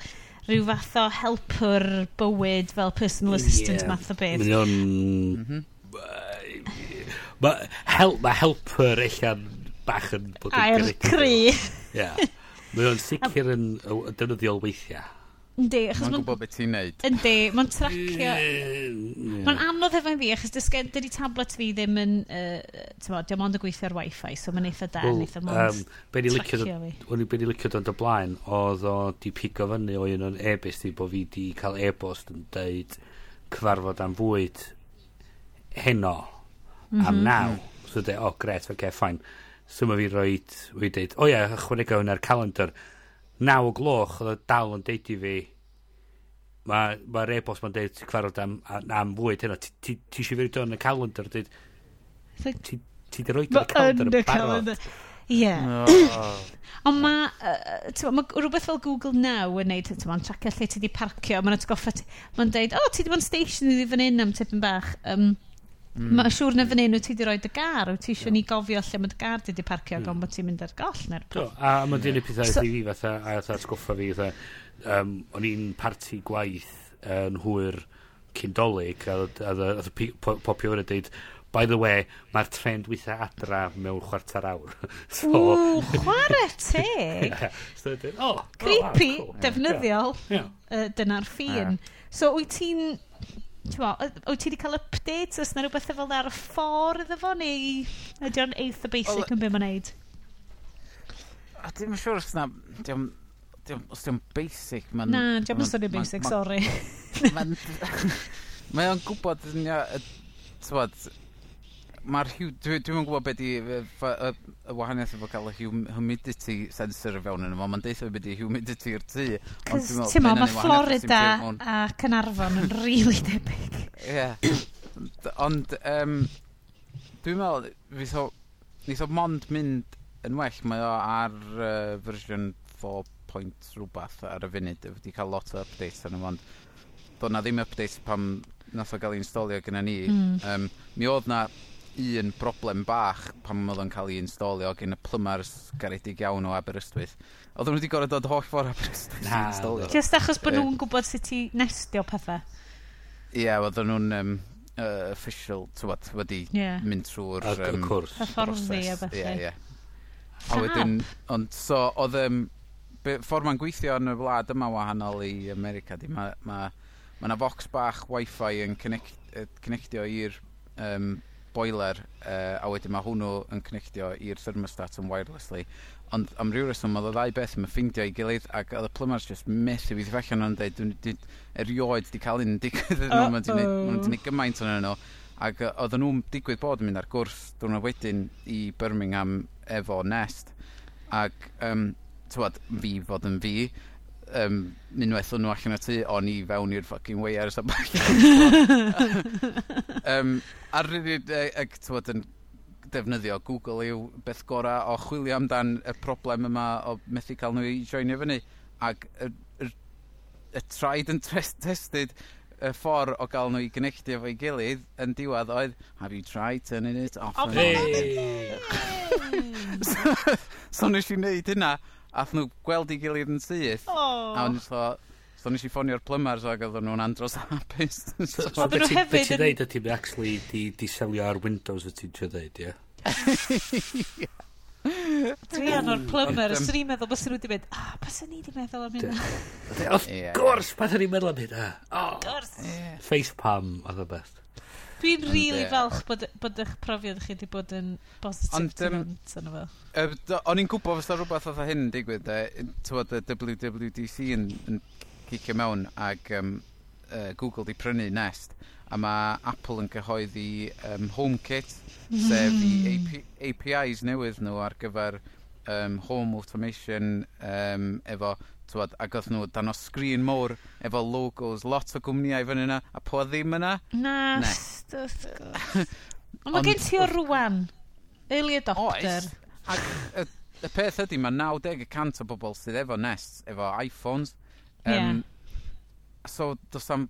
rhyw fath o helper bywyd fel personal assistant yeah. math o beth. Mae o'n... Mm. Mae help, ma helper eich bach yn bod yn... A'r cry. Ie. Mae o'n sicr yn defnyddiol weithiau. Yndi, achos mae'n... Mae'n gwybod beth ti'n neud. Yndi, mae'n tracio... Mae'n anodd efo'n fi, achos dydy tablet fi ddim yn... Uh, Tewa, diolch ond yn gweithio ar wifi, so mae'n eitha da, well, eitha mond um, tracio fi. Be'n i licio dod o blaen, oedd o di pigo fyny o un o'n e-bost i bod fi di cael e-bost yn deud cyfarfod am fwyd heno, am mhm. naw. So dde, o, gret, oce, okay, fine So mae fi roed, wedi dweud, o ie, yeah, ychwanegu hwnna'r calendar. Naw o gloch, oedd o dal yn deud i fi, mae'r ma e-bost ma'n deud, ti'n cyfarfod am, am fwyd hynna, ti eisiau fi roed yn y calendar, dweud, ti di roed yn y calendar yn barod. Ie. Ond mae, ma rhywbeth fel Google Now yn neud, ti'n ma'n tracio lle ti di parcio, mae'n atgoffa, mae'n deud, o, ti di bod yn station i fan hyn am tipyn bach. Um, Mm. Mae'n siŵr na fan hyn wyt ti wedi rhoi dy gar, wyt ti eisiau ni gofio lle mae dy gar wedi parcio mm. ond bod ti'n mynd ar goll neu'r Do, a mae'n dyn i pethau so, i fi fatha, a fatha sgwffa fi, fatha, um, o'n i'n parti gwaith yn hwyr cyndolig, a oedd y popio yn dweud, by the way, mae'r trend weithio adra mewn chwarter awr. so, Ww, chwarae teg! yeah. so, oh, oh, Creepy, oh, wow, cool. defnyddiol, yeah. yeah. uh, dyna'r ffin. Yeah. So, wyt ti'n wyt ti wedi cael update? Os na rhywbeth fel ar y ffordd efo neu ydy o'n eitha basic yn byd mae'n neud? A dim yn siŵr os na, diom, diom, os diom basic. Man, na, diom yn swnio basic, sorry. Mae o'n gwybod, ti'n bod, Mae'r dwi'n dwi gwybod beth i y wahaniaeth efo cael y humidity sensor y fewn yn yma. Mae'n deitha beth i humidity i'r tŷ. Cys ti'n ma, mae Florida a Cynarfon yn really debyg. Ie. Ond um, dwi'n meddwl, fydd o, nid o mond mynd yn well, mae o ar uh, fersiwn 4 point rhywbeth ar y funud. Wedi cael lot o updates arno, ond doedd na ddim updates pam nath o gael ei installio gyda ni. Mm. Um, mi oedd na un broblem bach pan oedd o'n cael ei installio gen y plymars garedig iawn o Aberystwyth. Oedden nhw wedi gorau dod holl ffordd Aberystwyth i installio. Just achos bod nhw'n gwybod sut i nestio pethau. Ie, yeah, oedden nhw'n um, uh, official, tywed, wedi yeah. mynd trwy'r... Um, cwrs. Hyfforddi a bethau. Ie, ie. A wedyn, ond so, oedd... Um, ffordd ma'n gweithio yn y wlad yma wahanol i America, di, mae ma, ma, ma na fox bach wifi yn connect, connectio i'r um, boiler uh, a wedyn mae hwnnw yn connectio i'r thermostat yn wirelessly. Ond am ryw reswm oedd y ddau beth yn ffeindio i gilydd ac oedd y plymars just methu fi ddifallion o'n dweud dwi'n dwi, erioed di cael un digwydd yn nhw mae'n gwneud gymaint o'n nhw. Ac oedd nhw'n digwydd bod yn mynd ar gwrs dwi'n wedyn i Birmingham efo Nest. Ac um, tywad, fi fod yn fi um, unwaith o'n nhw allan y tu, o'n i fewn i'r fucking way ar y sabach. um, ar rydyd, ac tywod yn defnyddio Google yw beth gora o chwilio amdan y problem yma o methu cael nhw i joinio fyny. Ac y, y, y traed yn tested y ffordd o gael nhw i gynnechdi efo'i gilydd yn diwedd oedd Have you tried turning it off? Oh, hey. so, so nes i wneud hynna ath nhw gweld i gilydd yn syth. Oh. A ond so, so nes i ffonio'r plymars ag oedden nhw'n andros hapus. so, so, beth ti'n dweud ydy ti actually di, di selio ar Windows y ti'n dweud, ie? dwi an o'r plymar, ehm. swn ni'n meddwl bys nhw wedi mynd, ah, bys ni wedi meddwl am hynna. Of gwrs, bys ni'n meddwl am hynna. Of gwrs. Facepalm, oedd y beth. Dwi'n rili really falch bod, bod eich profiad chi wedi bod yn positif Ond, um, er, O'n i'n gwybod fysa rhywbeth oedd hyn yn digwydd, e, tywod y WWDC yn, yn cicio mewn ac um, uh, Google di prynu Nest a mae Apple yn cyhoeddi um, HomeKit sef i mm. AP, APIs newydd nhw ar gyfer um, home automation um, efo Tywod, ac oedd nhw dan o sgrin mowr efo logos, lot o gwmnïau fan yna, a po ddim yna. Na, ne. wrth gwrs. Ond mae gen ti o rwan, early adopter. Oes, ac y, y peth ydy, mae 90% o bobl sydd efo Nest, efo iPhones. Um, yeah. So, dos am,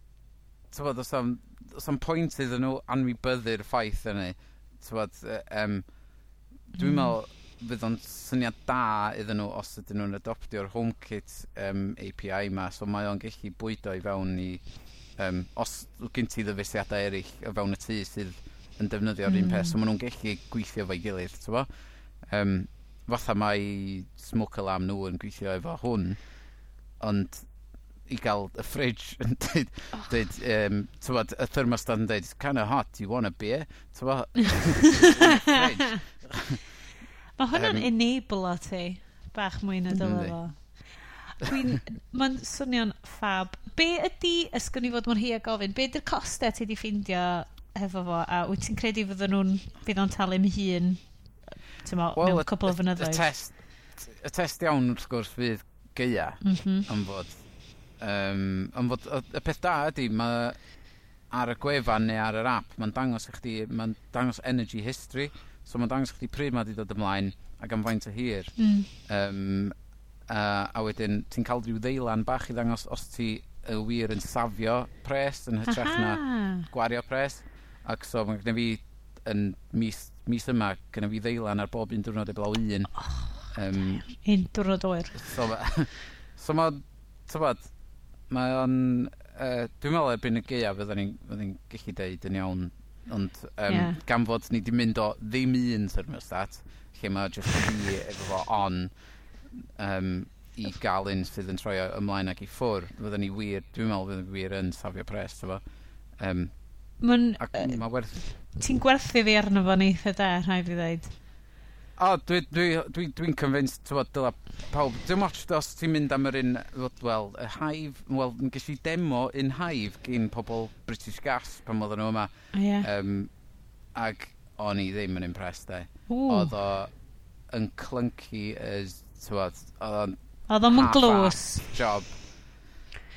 tywod, dos am, dos am pwynt iddyn nhw anwybyddu'r ffaith yna. Tywod, um, e, dwi'n mm. meddwl, fydd o'n syniad da iddyn nhw os ydyn nhw'n adoptio'r HomeKit um, API ma, so mae o'n gallu bwydo i fewn i, um, os gen ti ddyfeisiadau eraill o fewn y tŷ sydd yn defnyddio'r mm. un peth, so mm. maen nhw'n gallu gweithio fo'i gilydd, ti'n bo? Um, fatha mae smoke alarm nhw yn gweithio efo hwn, ond i gael y fridge yn dweud, oh. dweud um, tywod, y thermostat yn dweud, kind of hot, you want a beer? Tywod, fridge. Mae hwnna'n um, enable o ti, bach mwy na dyle fo. Mae'n swnio'n ffab. Be ydy, ysgwn i fod mor hi a gofyn, be ydy'r costau ti wedi ffeindio efo fo, a wyt ti'n credu fydden nhw'n fydd o'n talu'n hun mo, well, mewn cwbl o fynyddoedd? Y test, y test iawn wrth gwrs fydd geia mm -hmm. am fod. Um, am fod, y, y peth da ydy, mae ar y gwefan neu ar yr app, mae'n dangos i chdi, mae'n dangos energy history, So mae'n dangos chdi pryd mae wedi dod ymlaen ac am faint o hir. Mm. Um, a, a wedyn ti'n cael rhyw ddeilan bach i ddangos os ti y wir yn safio pres yn hytrach na gwario pres. Ac so mae gen fi yn mis, mis yma, gen fi ddeilan ar bob un diwrnod eblaw un. Oh, um, un diwrnod oer. So, so mae, tybod, mae o'n, uh, dwi'n meddwl erbyn y geia fydda ni'n ni gallu deud yn iawn Ond um, yeah. gan fod ni wedi mynd o ddim un thermostat, lle mae just chi efo fo on um, i gael un sydd yn troi ymlaen ac i ffwr. Fydden ni wir, dwi'n meddwl fydden ni wir yn safio pres, efo. Um, Mae'n... Uh, mae werth... Ti'n gwerthu fi arno fo neitha da, rhaid fi ddweud. O, dwi'n dwi, dwi, dwi, convinced, ti'n bod, dyla pawb... Dwi'n watch os ti'n mynd am yr un, wel, y haif, wel, yn gysi demo un haif gyn pobl British Gas pan oedden nhw yma. Oh, yeah. um, ag o'n i ddim yn impressed, e. Oedd o yn clunky as, bod, oedd o'n... Oedd o'n glws. Job.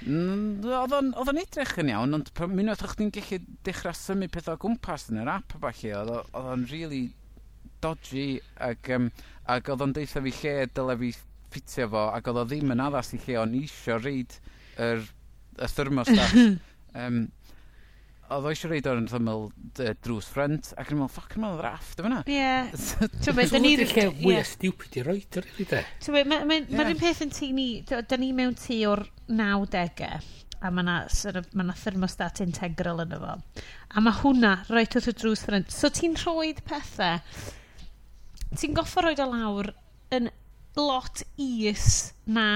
Mm, oedd o'n edrych yn iawn, ond pan mynd oedd chdi'n gallu dechrau symud pethau o gwmpas yn yr app a falle, oedd o'n really dodgy ac, um, ac oedd o'n deitha fi lle dyle fi ffitio fo ac oedd o ddim yn addas i lle o'n isio reid yr, y thermostat. um, oedd o eisiau reid o'r ymyl drws ffrent ac yn meddwl, ffoc yn meddwl ymyl ddrafft na. ie. Ti'n meddwl ni ddim lle mwy stupid i roed o'r rili de. Ti'n meddwl mae'r un peth yn tu ni da ni mewn tu o'r 90au a mae yna sort of, ma thermostat integral yn efo a mae hwnna roi wrth y drws ffrent so ti'n rhoi pethau ti'n goffa roed o lawr yn lot is na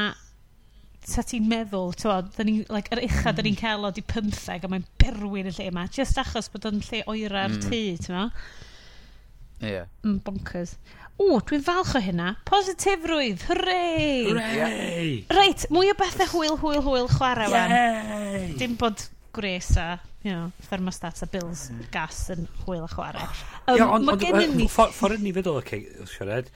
sa ti'n meddwl, tywod, ni, like, yr ucha mm. da ni'n hmm. cael o di 15 a mae'n berwyn y lle yma, just achos bod o'n lle oera'r mm. tŷ, ti'n meddwl? Ie. Yeah. Mm, bonkers. O, dwi'n falch o hynna. Positifrwydd, hooray! Hooray! Reit, mwy o bethau hwyl, hwyl, hwyl, chwarae wan. Dim bod gwres a you know, thermostat a bills mm. gas yn hwyl a chwarae. Um, yeah, ond on, on, ni... ffordd ni feddwl, okay, siarad,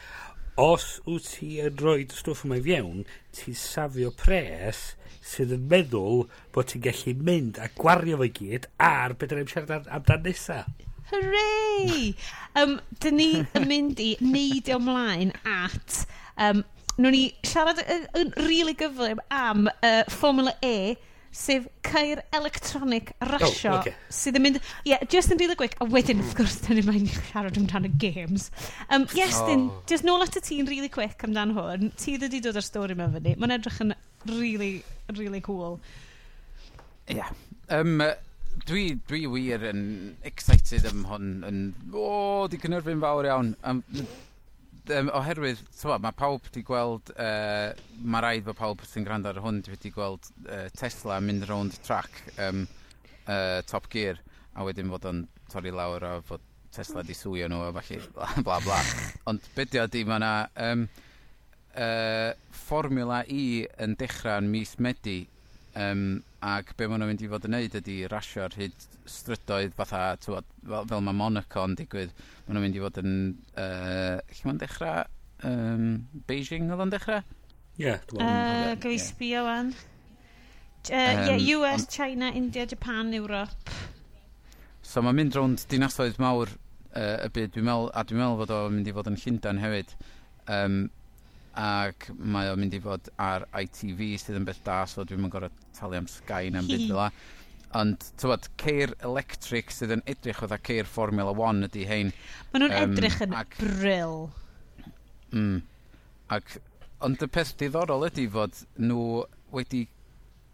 os wyt ti yn rhoi stwff yma i fiewn, ti'n safio pres sydd yn meddwl bod ti'n gallu mynd a gwario fo gyd ar beth rhaid siarad amdan nesa. Hooray! um, dyn ni yn mynd i neidio ymlaen at... Um, Nw'n ni siarad yn, yn rili really gyflym am uh, Formula E sef cair electronic rasio oh, okay. sydd yn mynd yeah, just yn rili gwic a wedyn wrth gwrs dyn ni'n mynd i siarad amdano games um, yes oh. dyn just nôl at y ti'n rili really quick amdano hwn ti wedi dod ar stori mewn fyny mae'n edrych yn really really cool yeah um, dwi, dwi wir yn excited am hwn yn o oh, di cynnyrfu'n fawr iawn um, um, oherwydd, tywod, mae pawb wedi gweld, uh, mae rhaid bod pawb sy'n gwrando ar hwn wedi gweld uh, Tesla mynd rownd track um, uh, Top Gear, a wedyn fod o'n torri lawr a fod Tesla di swio nhw a falle bla bla bla. Ond bydio di mae yna um, uh, Formula E yn dechrau yn mis Medi um, ac be maen nhw'n mynd i fod yn neud ydy rasio ar hyd strydoedd fatha, tywod, fel, fel mae Monaco yn digwydd, maen nhw'n mynd i fod yn, uh, lle mae'n dechrau, um, Beijing oedd o'n dechrau? Ie, yeah, uh, Gwy sbio wan. Ie, US, China, India, Japan, Europe. So mae'n mynd rownd dinasoedd mawr uh, y byd, dwi'n meddwl, a dwi'n meddwl fod o'n mynd i fod yn Llundain hefyd. Um, ac mae o'n mynd i fod ar ITV sydd yn beth da so dwi'n mynd gorau talu am Sky na'n byd fel ond tywod ceir electric sydd yn edrych oedd a ceir Formula 1 ydy hein. Maen nhw'n um, edrych yn ac, bryl mm, ac ond y peth diddorol ydy fod nhw wedi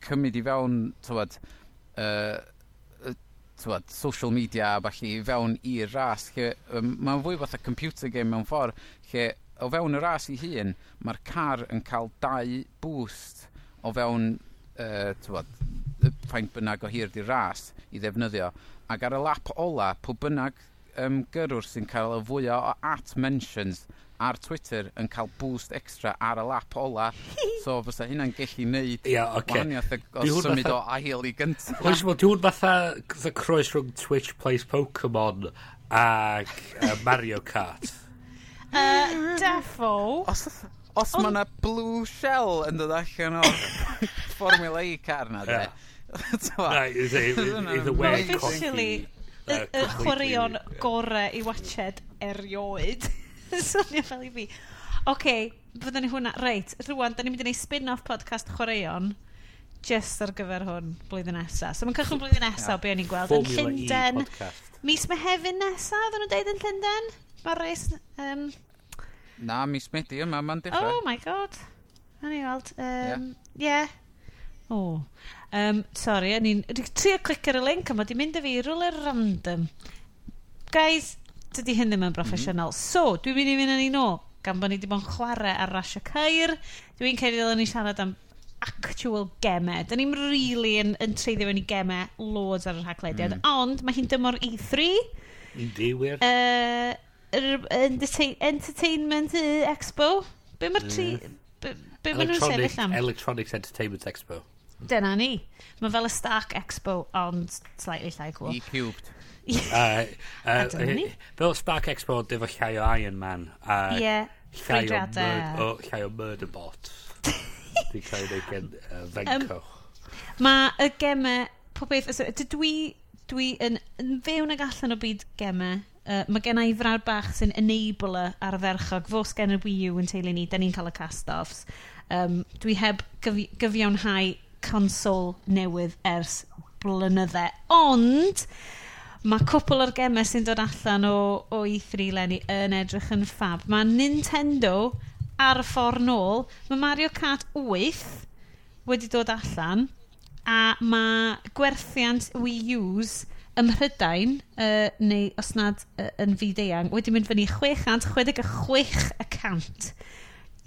cymryd i fewn tywod uh, tywod, social media a falle i fewn i'r ras lle um, mae'n fwy fath a computer game mewn ffordd lle o fewn y ras ei hun, mae'r car yn cael dau boost o fewn, uh, tywod, ffaint bynnag o hir di ras i ddefnyddio. Ac ar y lap ola, pwy bynnag um, gyrwr sy'n cael y fwyaf o at mentions ar Twitter yn cael boost extra ar y lap ola. So fysa hynna'n gallu neud yeah, okay. wahaniaeth o symud batha... o ail i gyntaf. Oes mo, diwn fatha croes rhwng Twitch Plays Pokemon ac uh, Mario Kart. Uh, Defo. Os, os On... mae yna blue shell yn dod allan o Formula E car na, de. Either way, officially, y chwaraeon gore i watched erioed. Swnio fel i fi. Oce, okay, fyddwn ni hwnna. Reit, rwan, da ni'n mynd i wneud spin-off podcast chwaraeon just ar gyfer hwn blwyddyn nesaf. So mae'n cychwyn blwyddyn nesaf, yeah. be o'n i'n gweld. Formula yn Llundain. E mis Mehefin nesaf, oedden nhw'n deud yn Llundain? Morris? Um... Na, mis Medi yma, mae'n dechrau. Oh my god. Na ni weld. Um, yeah. yeah. Oh. Um, sorry, o'n i'n Dwi'n trio clic ar y link yma, di mynd y fi rwle random. Guys, dydy hyn ddim yn broffesiynol. Mm -hmm. So, dwi'n mynd i fynd yn un o, gan bod ni wedi bod yn chwarae ar Rasio Cair. Dwi'n cael ei ddod ni siarad am actual gemau. Da ni'n really yn, yn treiddio fewn i gemau loads ar yr haglediad. mm. ond mae hi'n dymor E3. Yndi, wir. Uh, yr Entertainment Expo. Be mae'r tri... Be, be maen nhw'n sefyll am? Electronics Entertainment Expo. Dyna ni. Mae fel y Stark Expo, ond slightly llai cool. E-cubed. uh, uh, fel Stark Expo, efo llai o Iron Man. A yeah, llai o, murd, o, llai o Murderbot. Di cael ei gen uh, Fenco. Mae y gemau, popeth, dwi, dwi yn, yn fewn ag allan o byd gemau Uh, mae gen i frawd bach sy'n enabler ar y ferchog. Fos gen y Wii U yn teulu ni, da ni'n cael y cast-offs. Um, dwi heb gyfi gyfiawnhau consol newydd ers blynydde. Ond, mae cwpl o'r gemau sy'n dod allan o, o E3 Lenny yn edrych yn ffab. Mae Nintendo ar y ffordd nôl, mae Mario Kart 8 wedi dod allan a mae gwerthiant Wii U's ym Mhrydain, uh, neu os nad uh, yn fyd-eang, wedi mynd fyny 666%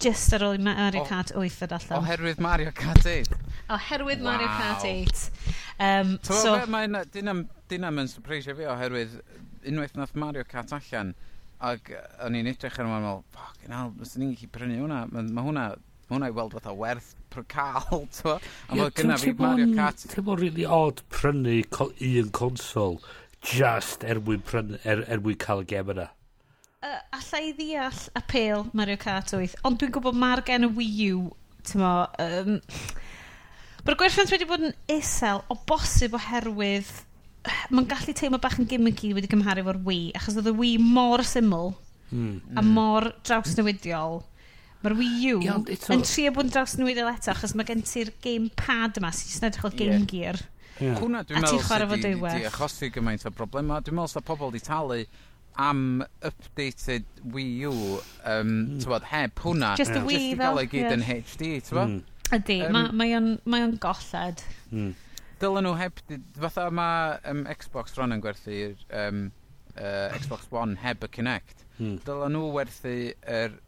just ar ôl i Mario Kart 8 ddod allan. Oherwydd Mario Kart 8? Oherwydd wow. Mario Kart 8. Um, so, so mae'n... dynam yn surprisio fi oherwydd unwaith nath Mario Kart allan, ac o'n i'n edrych ar yma'n meddwl, fuck yn al, os ni'n gallu prynu hwnna, mae ma hwnna mae hwnna i weld fatha werth per cael, ti'n A mae gynna fi Mario Kart... Ti'n bod really odd prynu un consol just er mwyn, prynu, er, er mwyn cael y gem yna. Uh, alla i ddeall apel Mario Kart 8, ond dwi'n gwybod mae'r gen y Wii U, ti'n mo... Um, Mae'r gwerthiant wedi bod yn isel o bosib oherwydd mae'n gallu teimlo bach yn gimmicky wedi cymharu efo'r Wii, achos oedd y Wii mor syml hmm. a mor draws newidiol. Mae'r Wii U Iawn, eto. yn trio bod yn dros nwyddil eto, achos mae gen ti'r gamepad yma sy'n edrych o Game Gear. Yeah. Hwna, dwi'n ti'n meddwl chwarae fo sydd wedi- diwedd. wedi achosi gymaint o broblema. Dwi'n meddwl sydd pobl di talu am updated Wii U, um, hmm. bod, heb hwnna. Just the Wii Just i fel, gael ei gyd ie. yn HD, ti'n Mm. Ydy, Yym. ma- mae o'n mae o'n golled. Hmm. Dylen nhw heb, fatha mae um, Xbox One yn gwerthu'r um, uh, Xbox One heb y Kinect. Mm. Dylen nhw werthu yr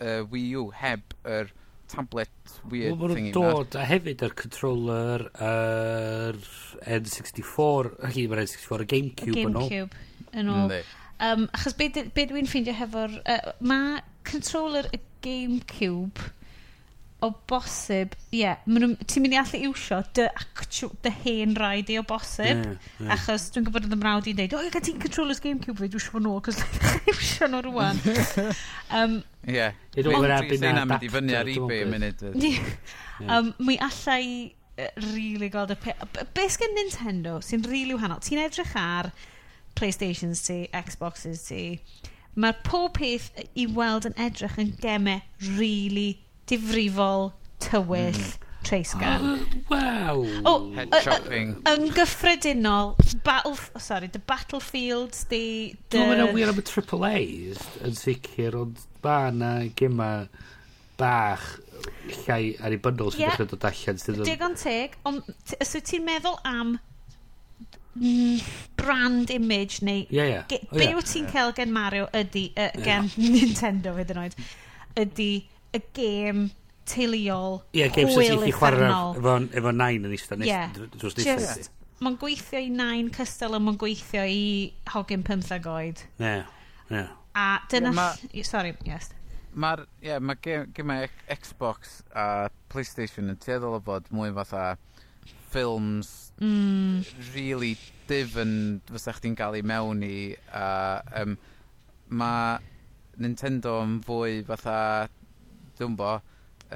uh, Wii U heb yr tablet weird well, thingy dod a hefyd yr controller yr N64 ac i mae'r N64 y Gamecube, yn ôl, yn ôl. Um, achos be, be dwi'n ffeindio hefo'r uh, mae controller y Gamecube o bosib, ie, yeah, ti'n mynd i allu iwsio dy, actual, dy hen rhaid i o bosib, yeah, yeah. achos dwi'n gwybod yn ymrawd i'n deud, o, ie, ti'n controllers Gamecube fi, dwi'n siŵr nhw, cos dwi'n iwsio nhw rwan. um, ie, dwi'n mynd i fyny ar ebay yn munud. Um, mi allai really gweld y pe... Be sgen Nintendo sy'n really wahanol? Ti'n edrych ar Playstations ti, Xboxes ti, mae'r pob peth i weld yn edrych yn gemau really difrifol, tywyll, mm. treisgar. Oh, wow! Oh, Head chopping. Yn gyffredinol, battle, oh, sorry, the battlefields, the... the... No, mae'n wir am y triple A's yn sicr, ond mae na gema bach llai ar ei aribynol sy'n yeah. dechrau dod allan. Digon teg, ond os wyt ti'n meddwl am brand image neu yeah, yeah. be wyt ti'n cael gen Mario ydy uh, gen Nintendo hyd yn oed ydy y gêm teuluol Ie, yeah, games sy'n sy'n chwarae efo, efo nain yn eistedd drws neithio. Mae'n gweithio i nain cystal a mae'n gweithio i hogyn 15 oed. Ne, ie. A dyna... Yeah, sorry, yes. Mae'r yeah, ma gymau Xbox a PlayStation yn tueddol o fod mwy fatha ffilms mm. really difn fysa chdi'n gael ei mewn i a um, mae Nintendo yn fwy fatha dwi'n bo,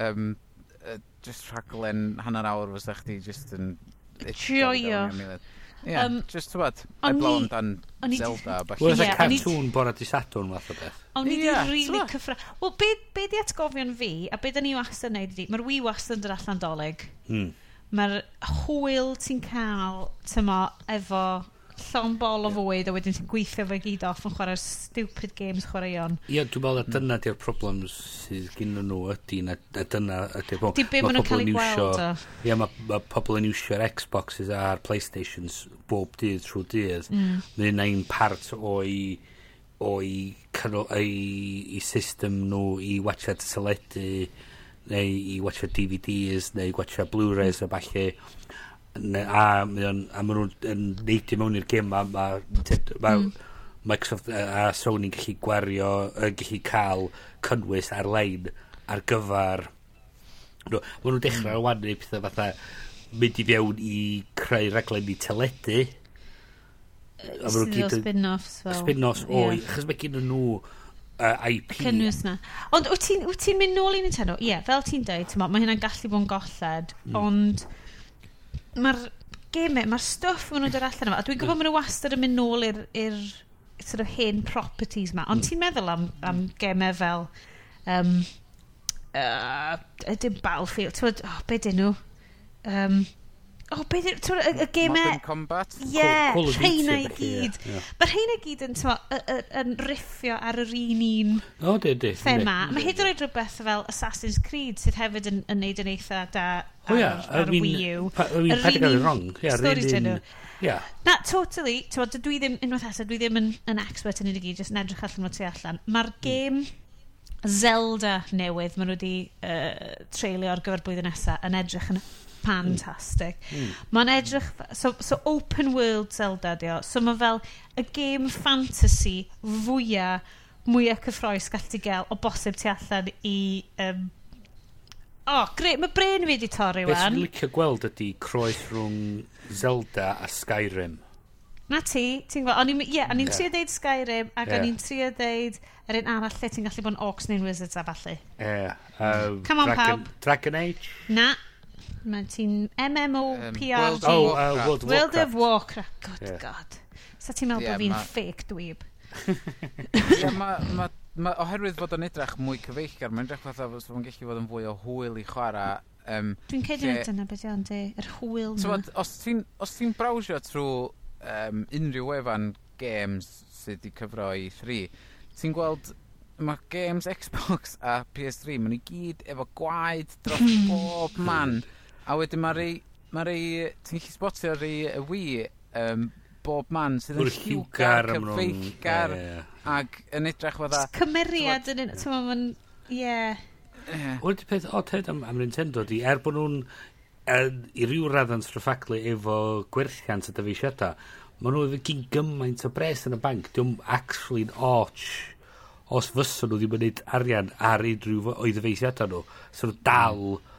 um, uh, just rhaglen hanner awr fos da chdi just yn... Joio. Ie, um, just tywad, I blow on dan Zelda. Wel, yeah, cartoon bora di Sadwrn fath o beth. O'n i yeah, really cyffra... Wel, be, be di atgofion fi, a be da ni wastad neud ydi, mae'r wi wastad yn dod allan doleg. Hmm mae'r hwyl ti'n cael tymo efo llon bol o fwyd a wedyn ti'n gweithio fe gyd off yn chwarae'r stupid games chwaraeon. Ie, dwi'n meddwl na dyna di'r problem sydd gen nhw ydy na dyna ydy'r problem. Di be maen nhw'n cael ei gweld o. Ie, mae pobl yn iwsio'r Xboxes a'r Playstations bob dydd trwy dydd. Mm. Mae'n ein part o'i o'i i, i system nhw i watcha teledu neu i watcha DVDs neu watcha Blu-rays mm. a falle a, on, a maen nhw'n yn neidio mewn i'r gym a mae ma, mm. Microsoft a Sony'n gallu gwario yn gallu cael cynnwys ar-lein ar gyfer no, maen nhw'n dechrau mm. wanu pethau fatha mynd i fewn i creu raglen i teledu a maen nhw'n gyd spin-offs fel spin-offs o yeah. chos mae gen nhw uh, IP cynnwys na ond wyt ti'n ti mynd nôl i Nintendo ie yeah, fel ti'n dweud mae hynna'n gallu bod yn golled mm. ond mae'r gemau, mae'r stwff maen nhw'n dod allan yma. A dwi'n gwybod maen nhw wastad yn mynd nôl i'r sort of hen properties ma. Ond mm. ti'n meddwl am, am gemau fel... Um, uh, dim Battlefield, ti'n meddwl, oh, be dyn nhw? Um, oh, beth yw'r tŵr, y, y gemau... Modern e- Combat? Ie, yeah, rheina i gyd. Mae rheina i gyd yn, twa, yn riffio ar yr un un oh, de, de, thema. Mae hyd yn oed rhywbeth fel Assassin's Creed sydd hefyd yn, yn neud yn eitha da ar, oh, yeah. ar Wii U. Yr un un stori dyn nhw. Yeah. Na, totally. Dwi ddim, unwaith eto, dwi ddim yn, yn expert yn unig i, jyst yn edrych allan o tu allan. Mae'r gêm Zelda newydd maen nhw wedi uh, treulio ar gyfer blwyddyn nesaf yn edrych yn fantastic. Mm. Mae'n edrych... So, so, open world Zelda di o. So mae fel y game fantasy fwyaf mwyaf cyffroes gall ti gael o bosib ti allan i... Um, O, oh, greu, mae bren fi wedi torri wan. Beth sy'n licio gweld ydy croes rhwng Zelda a Skyrim. Na ti, ti'n gwybod, o'n i'n yeah, yeah. trio dweud Skyrim ac yeah. o'n i'n trio dweud yr un arall lle ti'n gallu bod yn Orcs neu'n Wizards a falle. Yeah. Um, Come on, Dragon, pawb. Dragon Age? Na. Mae ti'n MMORPG. Um, oh, uh, World of World of Warcraft. Good yeah. God. Sa ti'n meddwl yeah, bod fi'n ma... fake dweeb? yeah, ma, ma, ma, oherwydd fod o'n edrych mwy cyfeillgar, mae'n edrych fatha bod o'n gallu fod yn fwy o hwyl i chwarae. Um, Dwi'n cedi lle... dyna beth o'n di, yr hwyl so, na. Os ti'n ti brawsio trwy um, unrhyw wefan games sydd wedi cyfro i 3, ti'n gweld mae games Xbox a PS3, maen nhw gyd efo gwaed dros bob man. A wedyn mae rei... Mae rei... Ti'n gallu spotio rei y wi um, bob man sydd yn lliwgar, cyfeillgar, ac yn edrych fydda... Cymeriad yn un... Ti'n ma'n... Ie. Wel, di peth od hyd am, am Nintendo di, er bod nhw'n er, i ryw raddant sfrffaglu efo gwerthiant y dyfeisiadau, maen nhw efo gyn gymaint o bres yn y banc. diwm actually'n och os fysa nhw ddim yn neud arian ar unrhyw o'i ddyfeisiadau nhw. So nhw dal... Mm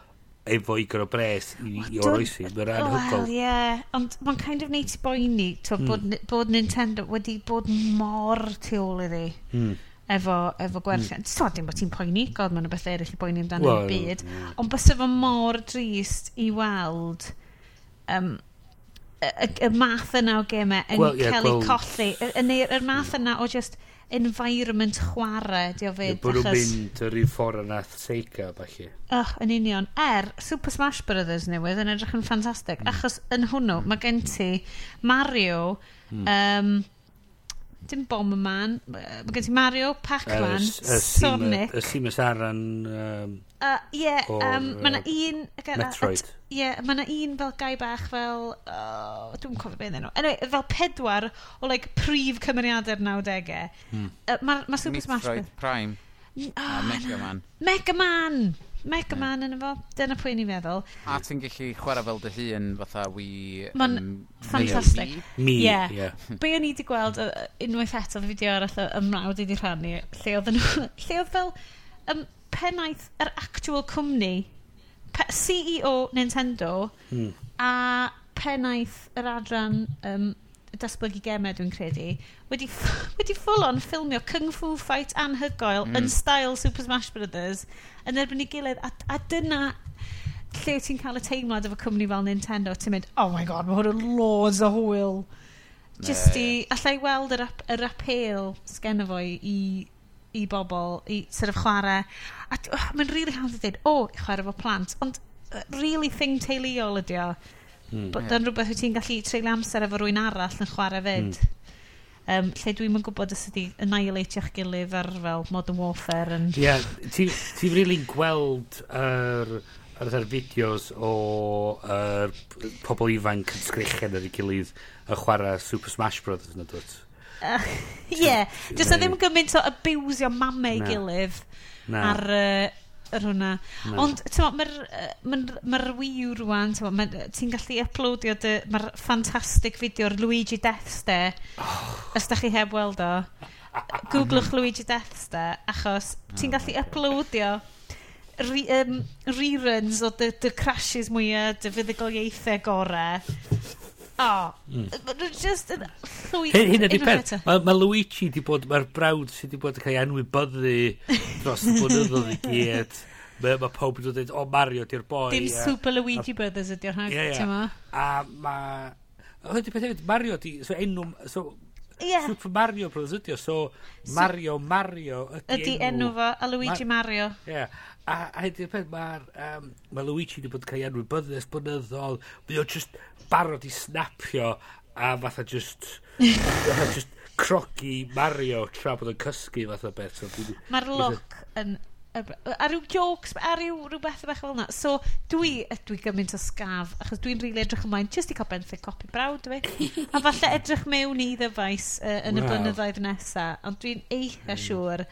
efo i gyro bres i i o'r oesi. Mae'n anhygol. Wel, ie. Ond mae'n kind of neud i boeni mm. bod, bod Nintendo wedi bod mor tu ôl iddi. Mm. Efo, efo gwerthu. Mm. So, dim bod ti'n poeni, god, mae'n beth eraill i boeni amdano well, byd. Mm. Ond bys efo mor drist i weld um, y, y math yna o gemau yn well, yeah, cael well, eu colli. Neu'r er math yna o just environment chwarae, di o fyd. Bod nhw'n mynd yr un ffordd yna Sega, falle. Oh, yn union. Er, Super Smash Brothers newydd yn edrych yn ffantastig, mm. achos yn hwnnw mae gen ti Mario, mm. um, dim Bomberman, mae gen ti Mario, Pac-Man, Sonic. Y Seamus Aran... Um, uh, yeah, um, mae yna un... Metroid. Ie, mae yna un fel gai bach fel... Oh, dwi'n cofio beth nhw. Anyway, fel pedwar o like, prif cymeriadau'r 90au. Hmm. Uh, mae ma Super Smash Bros. Metroid Prime. Oh, Mega Man. Mega Man! Mega Man yn efo, dyna pwy ni'n meddwl. A ti'n gallu chwarae fel dy hun fatha wi... Mae'n um, ffantastig. Mi, ie. Yeah. Be o'n i wedi gweld uh, unwaith eto fideo arall y mrawd i wedi rhannu, lle oedd nhw... lle oedd fel um, pennaeth yr actual cwmni, CEO Nintendo, mm. a pennaeth yr adran um, datblygu gemau dwi'n credu, wedi, wedi full on ffilmio Kung Fu Fight anhygoel mm. yn style Super Smash Brothers yn erbyn i gilydd. A, a dyna lle ti'n cael y teimlad efo cwmni fel Nintendo, ti'n mynd, oh my god, mae hwn yn loads o hwyl. Just i, allai weld yr, ap, yr apel sgenna fo i, i bobl, i sort of chwarae. A oh, mae'n really hawdd i ddweud o, oh, chwarae fo plant. Ond, uh, really thing teuluol ydi o. Mm. Bod yn yeah. rhywbeth wyt ti'n gallu treulio amser efo rwy'n arall yn chwarae fyd. Mm um, lle dwi'n yn gwybod os ydi annihilate i'ch gilydd ar fel Modern Warfare yn... Ie, yeah, ti'n rili gweld yr ar yr fideos o er, pobl ifanc yn sgrichen ar ei gilydd yn chwarae Super Smash Bros. yn dod. Ie, jyst na ddim gymaint o abusio mamau gilydd na. ar uh, yr hwnna. No. Ond, ti'n mae'r ma ma Wii U rwan, ti'n gallu uploadio, mae'r ffantastig fideo'r Luigi Deaths de, oh. os da chi heb weld o. Googlwch Luigi Deaths de, achos ti'n oh. gallu uploadio re, um, reruns o dy, dy crashes mwyaf, dy fuddugoliaethau gorau Oh, mm. just yn llwyth... Hyn, hyn ydi pen. Mae ma Luigi di bod, mae'r brawd sydd wedi bod yn cael ei anwybyddu dros y blynyddoedd i gyd. Mae ma pawb yn dweud, o Mario, di'r boi. Dim a, Super Luigi Brothers ydy'r rhaid, yeah, yeah. A mae... Hynny peth hefyd, Mario di... So, enw... So, Yeah. Super Mario Bros ydi o, so Mario, Mario ydi, ydi enw. fo, a Luigi Mar Mario. Ie, yeah. a, a hynny'r peth, mae'r um, mae Luigi wedi bod yn cael ei anwybyddus bynyddol, mae o just barod i snapio a fatha just, fatha just crogi Mario tra bod yn cysgu fatha beth. So, Mae'r look yn a rhyw jokes, a rhyw rhywbeth bach fel yna. So, dwi, dwi gymaint o sgaf, achos dwi'n rili really edrych ymlaen, jyst i cael benthyg copi brawd fi. a falle edrych mewn i ddyfais uh, yn wow. y blynyddoedd nesaf, ond dwi'n eitha mm. siŵr,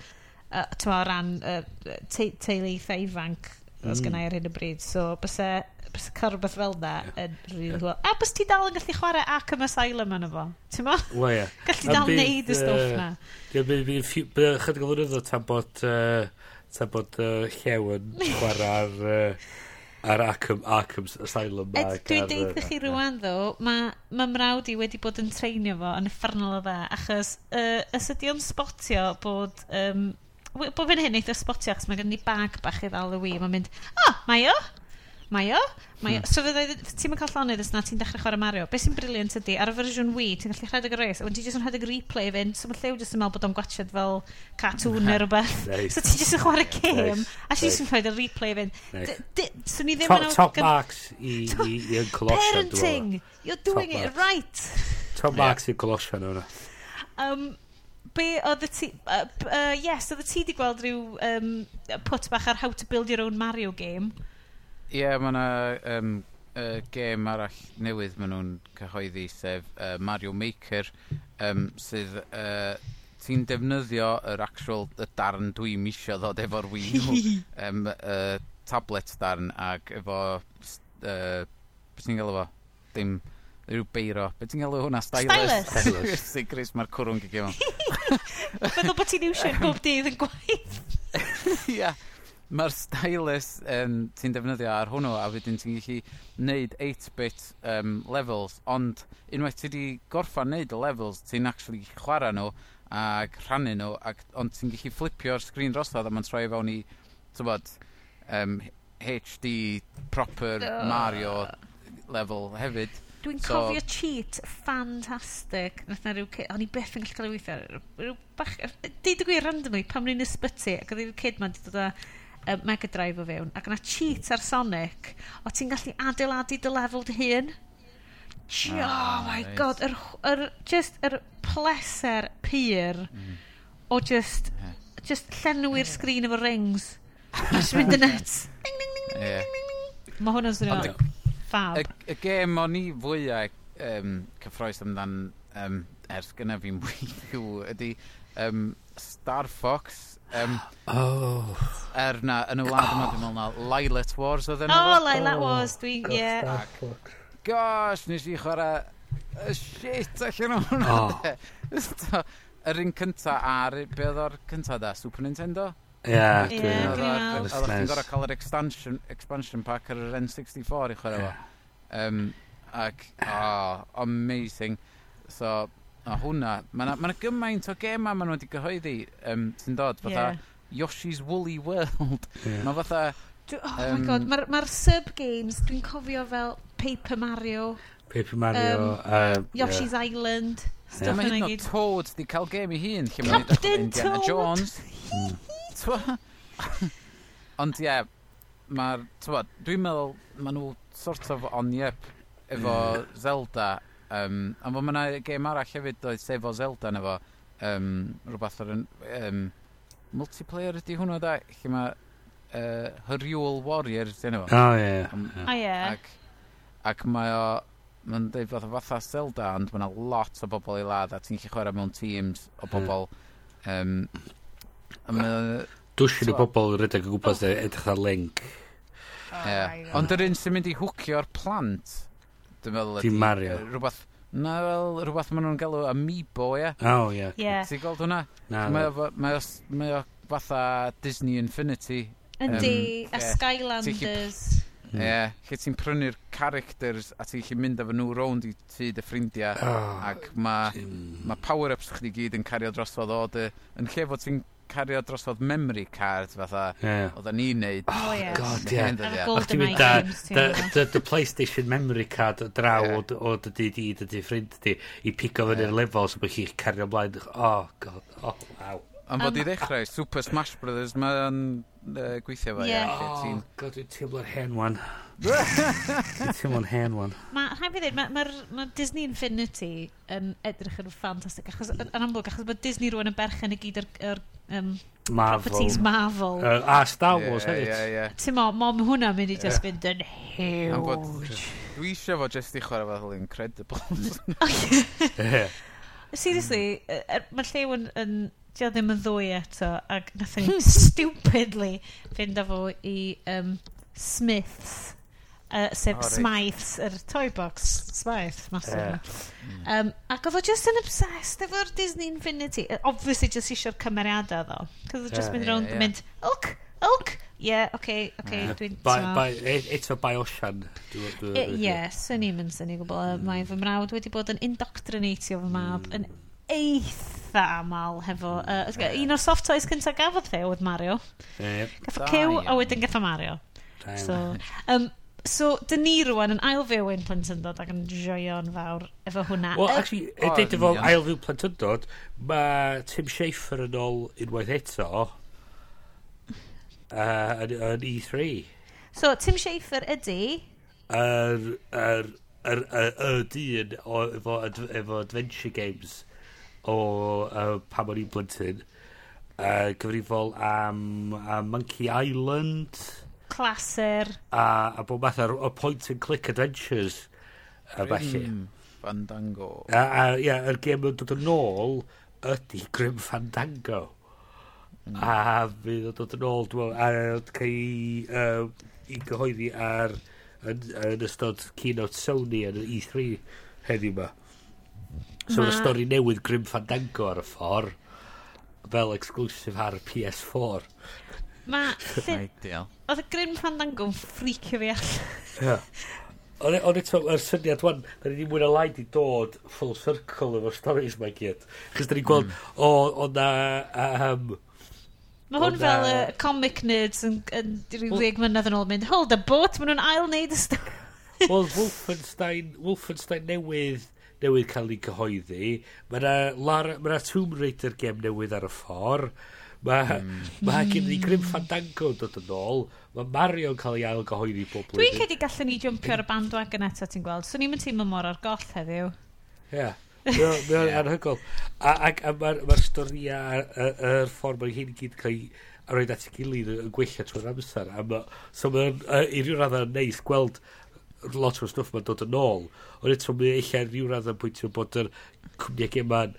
uh, o ran uh, te teulu eitha ifanc, mm. os gynnau ar hyn o bryd. So, byse, byse cael rhywbeth fel na yn rili hwyl. A bys ti dal yn gallu chwarae ac ym asylum yn efo? Ti'n mo? Wel ie. Gallu dal wneud y stwff na. Bydd chydig o flynyddoedd tan bod... Uh, Ta bod uh, llew yn chwarae ar, uh, ar Arkham, Arkham Asylum. Ed, dwi'n deud chi rwan ddo, mae ma mrawd i wedi bod yn treinio fo yn effernol o dda, achos uh, ys ydi o'n spotio bod... Um, bod fy'n hyn eitha spotio achos mae gen i bag bach i ddal y wi, mae'n mynd, o, oh, mae o, Mae o? Mae o. Hmm. So fyddai, ti'n cael llonydd os na ti'n dechrau chwarae Mario. Beth sy'n briliant ydy, ar y fersiwn Wii, ti'n gallu rhedeg y res, ond ti'n jyst yn rhedeg replay fynd, so mae llew jyst yn meddwl bod o'n gwachod fel cartoon neu rhywbeth. Nice. So ti'n jyst yn chwarae game, nice. a ti'n jyst yn rhedeg replay fynd. Nice. So ni ddim yn... Top marks i, i, i Colossia. Parenting! You're doing it right! Top marks i Colossia nhw'n Um, be oedd y ti... Uh, uh, yes, oedd y ti di gweld rhyw um, put bach ar how to build your own Mario game. Ie, yeah, mae yna um, uh, gêm arall newydd maen nhw'n cyhoeddi, sef uh, Mario Maker, um, sydd uh, ti'n defnyddio yr actual y darn dwi'n misio ddod efo'r Wii U, um, uh, tablet darn ac efo, uh, beth ti'n gael efo? Dim, rhyw beiro. Be ti'n gael hwnna? Stylus. Stylus. Si, Chris, mae'r cwrw'n gigio mewn. Byddwn bod ti'n iwsio'r bob dydd yn gwaith. Ia. Mae'r stylus um, ti'n defnyddio ar hwnnw a wedyn ti'n gallu neud 8-bit um, levels ond unwaith ti wedi gorffa'n neud y levels ti'n actually chwarae nhw ac rhannu nhw ac, ond ti'n gallu flipio'r sgrin drosodd a mae'n troi fewn i tywod, um, HD proper oh. Mario level hefyd. Dwi'n so, cofio cheat ffantastig. Nath na rhyw... kid O'n i beth yn gallu cael ei weithio. Rhyw bach... Deud y gwir randomly, pam rwy'n ysbyty, ac oedd rhyw kid ma'n dod o uh, Mega Drive o fewn, ac yna cheat ar Sonic, o ti'n gallu adeiladu dy lefel dy hun. Gee, oh, ah, oh my nice. god, yr, yr, just yr pleser pyr mm. o just, yeah. just llenwi'r yeah. sgrin efo rings. just mynd yn nuts. Ding, ding, ding, ding, yeah. ding, ding, ding. Mae hwnna'n swnio fab. Y, y gêm o'n i fwyaf um, cyffroes amdan um, ers gynnaf fi'n wythw ydy um, Star Fox Um, oh. Er na, yn y wlad yma, dwi'n meddwl na, Lailet Wars oedd yna. Oh, Lailet Wars, dwi'n, ie. Gosh, nes i chwarae y shit allan o'n hwnna. Yr un cynta ar, be oedd o'r cynta da, Super Nintendo? Ie, yeah, dwi'n meddwl. Oedd chdi'n gorau cael yr expansion, expansion pack ar yr N64 i chwarae fo. Um, ac, oh, amazing. So, O, hwnna. Mae yna ma gymaint o gema maen nhw wedi gyhoeddi um, sy'n dod. Fatha yeah. Yoshi's Woolly World. Yeah. Mae fatha... Oh um, my god, mae'r ma, sub-games, dwi'n cofio fel Paper Mario. Paper Mario. Um, uh, Yoshi's yeah. Island. Yeah. Mae hyn o Toad wedi cael gem i hun. Captain Toad! Jones. Hmm. Ond ie, yeah, mae'r... Dwi'n meddwl, maen nhw sort of on-yep efo Zelda Um, a fod mae'na gêm arall hefyd oedd Sef o Zelda na fo, um, rhywbeth ar yn... Um, multiplayer ydy hwnnw da, lle mae uh, Hyrule Warrior dyn nhw. O, ie. O, ie. Ac, ac mae o... Mae'n dweud fath o fatha Zelda, ond mae yna lot o bobl i ladd, a ti'n gallu chwarae mewn teams o hmm. bobl. Um, a mae... Dwysyn o bobl rydeg o gwmpas edrych ar Link. Ond yr un sy'n mynd i hwcio'r plant Dwi'n meddwl... Ti'n Mario. Rhywbeth... Na, fel, rhywbeth maen nhw'n galw Amiibo, ie? Oh, ie. Ti'n gweld hwnna? Na. Mae o fatha Disney Infinity. Yndi, um, a yeah. Skylanders. Ie, mm. yeah, lle ti'n prynu'r characters a ti'n lle mynd efo nhw rownd i tu dy ffrindiau oh, ac mae ma power-ups chdi gyd yn cario drosodd o dy, yn lle fod ti'n cario drosodd memory card fatha yeah. oedden ni'n neud oh, yeah. god ie yeah. da dy playstation memory card draw yeah. o dy di di dy di ffrind di i pico fyny'r yeah. lefel so bych chi'ch cario blaen oh god oh wow Am fod i ddechrau, Super Smash Brothers mae'n uh, gweithio fe. Yeah. Oh, god, dwi'n teimlo'r hen wan. Ti'n mwyn hen wan. Mae rhaid fi ddweud, mae ma, ma Disney Infinity yn edrych yn ffantastig. Achos, yn amlwg, achos bod Disney rwan yn berchen i gyd o'r, or, um, Marvel. properties Marvel. Uh, a Star Wars yeah, hefyd. Yeah, yeah. Ti'n mo, mom hwnna mynd i just yeah. mynd yn huge. Dwi eisiau fo jyst i chwarae fel Incredibles. Seriously, er, mae llew yn, yn Dio ddim yn ddwy eto ac nath ni stupidly fynd â fo i um, Smiths uh, sef oh, Smythe's, yr er toy box Smythe master mm. yeah. um, ac oedd o just yn obsessed efo'r Disney Infinity obviously just eisiau'r cymeriadau ddo cos oedd just mynd yeah, rownd yeah. mynd ilk ilk Yeah, okay, okay, yeah. dwi'n... E, eto bai osian. Ie, swn i'n mynd sy'n i gwbl. Mae fy mrawd wedi bod yn indoctrinatio fy mab yn eitha amal hefo... Uh, un o'r soft toys cyntaf gafodd fe oedd Mario. Yep. Gaffo cyw a wedyn gafodd Mario. So, um, So, dyn ni rwan yn ailfyw ein plentyndod ac yn joio'n fawr efo hwnna. Wel, actually, oh, dweud efo ailfyw plentyndod, mae Tim Schafer yn ôl unwaith eto uh, yn, yn E3. So, Tim Schafer ydy... Yr er, er, er, er, dyn efo, efo Adventure Games o uh, pam o'n i'n blentyn. Uh, gyfrifol am, am Monkey Island clasur. A, a bod math o point and click adventures. A felly. Fandango. A, a ia, yr gêm yn dod yn ôl ydy Grim Fandango. Mm. A fydd o'n dod yn ôl, dwi'n meddwl, a cael uh, i gyhoeddi ar yn, yn ystod keynote Sony yn E3 heddiw yma. So yna stori newydd Grim Fandango ar y ffordd fel exclusif ar PS4. Mae... Ideal. Oedd y Grim Fandango yn ffricio fi allan. Ond eto, yr syniad wan, da ni ddim mwyn alaid i dod full circle efo'r stories mae gyd. Chos da ni'n gweld, o, o na... Ehm, um, Mae hwn fel y uh, comic nerds yn, yn rhyw ddeg mynydd yn ôl mynd, hold a boat, maen nhw'n ail wneud y stori. Wel, Wolfenstein, Wolfenstein newydd, newydd cael ei cyhoeddi. Mae yna ma Tomb Raider gem newydd ar y ffordd. Mae mm. ma hmm. gen i Grim Fandango dod yn ôl. Mae Mario'n cael ei ail gyhoeddi bob blwyddyn. Dwi'n credu gallwn ni jumpio ar y bandwagon eto ti'n gweld. So ni'n mynd teimlo mor ar goll heddiw. Ie. Yeah. Mae o'n anhygol. Ac mae'r ma storia yr ffordd mae'n hyn i gyd cael a roed at ei gilydd yn gwella trwy'r amser. A ma, so mae'n i ryw radd yn neis gweld lot o'r stwff mae'n dod yn ôl. Ond eto mae eich ar ryw radd yn pwyntio bod yr cwmniau gema'n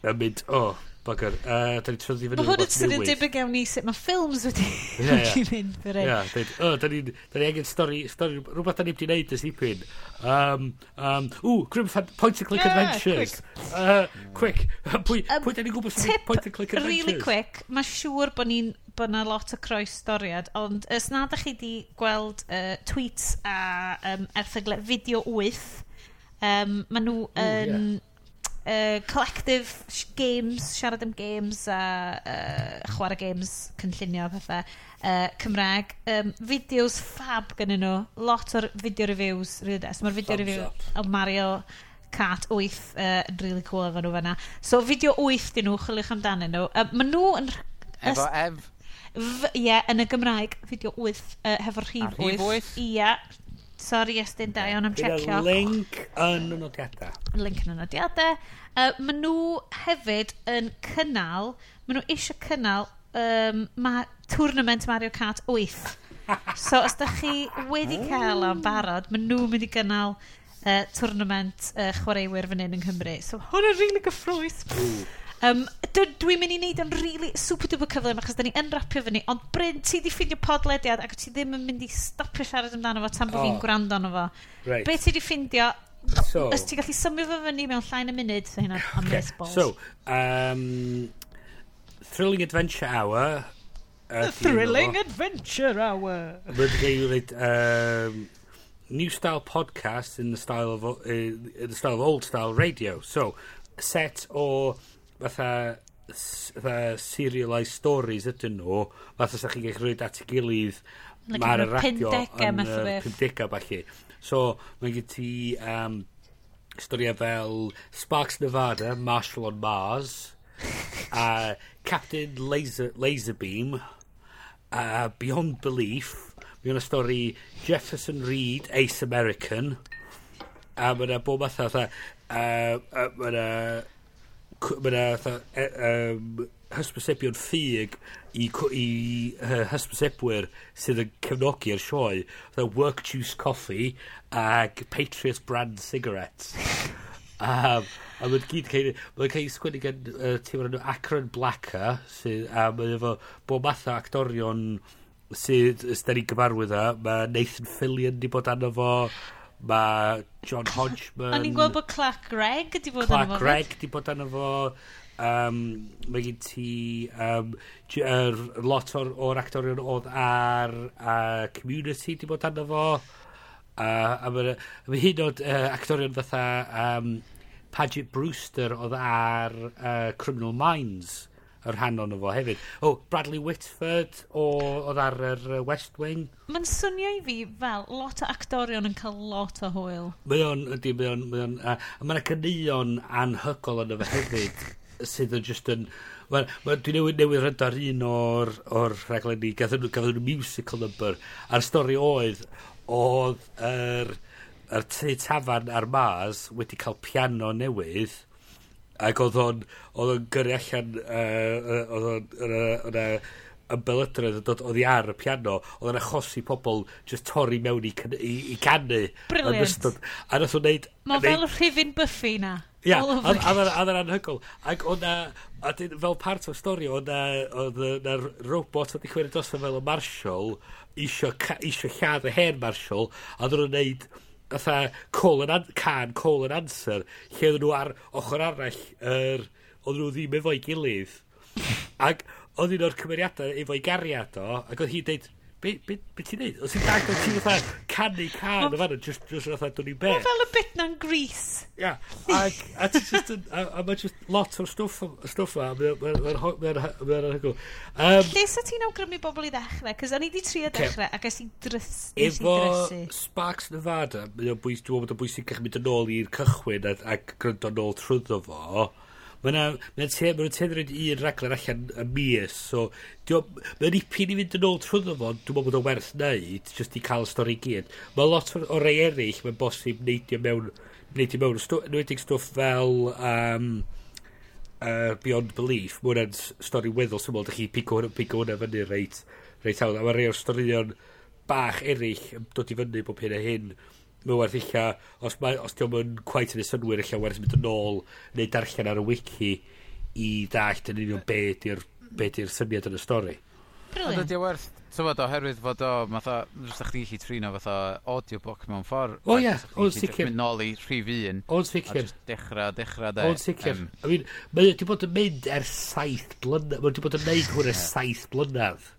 yn mynd, o, oh, Bugger. Uh, da ni'n trwy'n fyny rhywbeth newydd. Mae hwn yn debyg iawn i sut mae ffilms wedi mynd fyr e. Ie, o, da ni'n angen stori, stori, rhywbeth da ni'n wedi neud ys dipyn. Um, um, ww, Grim Fan, Point and Click yeah, Adventures. Quick. Uh, quick. pwy, um, pwy da ni'n gwybod sut Point and Click Adventures? really quick, mae siŵr bod ni'n bod na lot o croes storiad, ond os na ydych chi wedi gweld uh, tweets a um, erthyglau fideo 8, um, maen nhw yn... Um, yeah uh, collective games, siarad am games a uh, chwarae games, cynllunio pethau, uh, Cymraeg. Um, fideos fab gynnyn nhw, lot o'r video reviews, rydw really, so Mae'r video Thumbs review o Mario Cat 8 uh, yn really cool efo nhw fanna. So fideo 8 dyn nhw, chylwch amdanyn nhw. Uh, Mae nhw yn... Efo ef? Ie, yeah, yn y Gymraeg, fideo 8, uh, hefo'r rhif 8. A rhif 8? Ie, Sorry, Estyn, da iawn am checio. Link yn y nodiadau. Link yn y nodiadau. Uh, maen nhw hefyd yn cynnal, maen nhw eisiau cynnal um, ma tournament Mario Kart 8. so, os da chi wedi oh. cael am barod, maen nhw'n mynd i gynnal uh, tournament uh, chwaraewyr fan hyn yng Nghymru. So, hwn yn rili really gyffrwys. Um, Dwi'n mynd i wneud yn really super duper cyflym achos da ni yn rapio fyny, ond Bryn, ti di ffindio podlediad ac ti ddim yn mynd i stopio siarad amdano fo tan bod oh. fi'n gwrando arno fo. Right. Be ti di ffindio? So, Ys ti'n gallu symud fo fyny mewn llain y munud? So, hynna, okay. So, um, Thrilling Adventure Hour. Uh, thrilling. Adventure Hour. Rydw um, new style podcast in the style of uh, in the style of old style radio. So, set or fatha fatha serialised stories ydyn nhw fatha sa chi'n gallu rhoi at ei gilydd like mae'r radio yn y 50au falle so mae gen ti um, storiau fel Sparks Nevada Marshall on Mars a Captain Laser, Laserbeam a Beyond Belief mae yna stori Jefferson Reed Ace American a mae yna bob math o uh, mae yna mae yna e, um, hysbysebion ffug i, i uh, hysbysebwyr sydd yn cefnogi'r sioe. Fytha Work Juice Coffee ag Patriot Brand Cigarettes. um, a mae'n gyd cael... Mae'n cael sgwini gan uh, tîm o'r enw Akron Blacker, sydd, a mae'n efo bod o actorion sydd ysdyn ni gyfarwydd â. Mae Nathan Fillion di bod arno fo... Mae John Hodgman... O'n i'n gweld bod Clark Gregg wedi bod Clark anna fo. Clark Gregg wedi bod anna fo. Um, mae gen ti um, er, lot o'r, or actorion oedd ar uh, community wedi bod anna fo. Uh, a mae hyn oed uh, actorion fatha um, Paget Brewster oedd ar uh, Criminal Minds yr rhan o'n fo hefyd. O, oh, Bradley Whitford o, oedd ar yr West Wing. Mae'n swnio i fi fel lot o actorion yn cael lot o hwyl. Mae o'n, ydy, mae o'n, mae o'n, uh, a mae'n canuon anhygol yn y hefyd sydd yn just yn... Wel, well, dwi newid newid rydar un o'r, or rhaglen ni, gathon nhw, gathon nhw musical number, a'r stori oedd, oedd yr, yr er, tafan ar Mars wedi cael piano newydd, Ac oedd o'n, oedd o'n gyrru allan, uh, oedd o'n, oedd o'n, ymbelydredd yn dod oddi ar y piano, oedd yn achosi pobl just torri mewn i, can, i, i canu. Brilliant. Ystod, a nath o'n neud... Mae neud... fel rhifin Buffy na. Ia, a dda'n anhygol. Ac o'na, a dyn, fel part o'r stori, o'na, o'na robot wedi chwer dros fel y Marshall, isio, isio lladd y hen Marshall, a dda'n nhw'n neud fatha call an, can call and answer lle oedden nhw ar ochr arall er, oedden nhw ddim efo'i gilydd. Ac oedd un o'r cymeriadau efo'i gariad o ac oedd hi'n deud Be, be, be ti'n neud? Os ti'n dag o ti'n fatha canu can o fanna, just, just fatha dwn i'n be. Mae fel y bit na'n gris. Ia. A ti'n just yn... A a mae just lot o'r stwff stwff a mae'n anhygol. Lle sa ti'n awgrymu bobl i ddechrau? Cos o'n i wedi trio dechrau ac ys i'n drys. Efo Sparks Nevada, mae'n bwysig, dwi'n bod yn bwysig gallu mynd yn ôl i'r cychwyn ac gwrando yn ôl trwyddo fo. Mae'n yna, mae yna te, mae yna un raglen allan y mis, so, mae'n ipyn i fynd yn ôl trwyddo fo, dwi'n meddwl bod o'n werth wneud, jyst i cael y stori gyd. Mae lot o rei eraill, mae'n bosib neidio mewn, neidio mewn, nwedig stwff fel, um, uh, Beyond Belief, mae hwnna'n stori weddol syml, da chi pigo hwnna fyny reit, reit awd, a mae rei o'r storion bach eraill yn dod i fyny bob hyn a hyn, mae'n werth illa, os, mae, os diolch yn quite yn y synwyr, illa werth mynd yn ôl neu darllen ar y wiki i ddallt yn union be di'r be di'r syniad yn y stori. Ond ydy o werth, tyfod, oherwydd fod o, fatha, rwy'n chdi chi trin o fatha audiobook mewn ffordd. O ie, o'n sicr. Mynd nôl i rhif un. O'n sicr. A just dechrau, dechrau de. O'n sicr. Um, I mean, mae wedi bod yn mynd er saith blynedd, mae wedi bod yn neud hwn er saith blynedd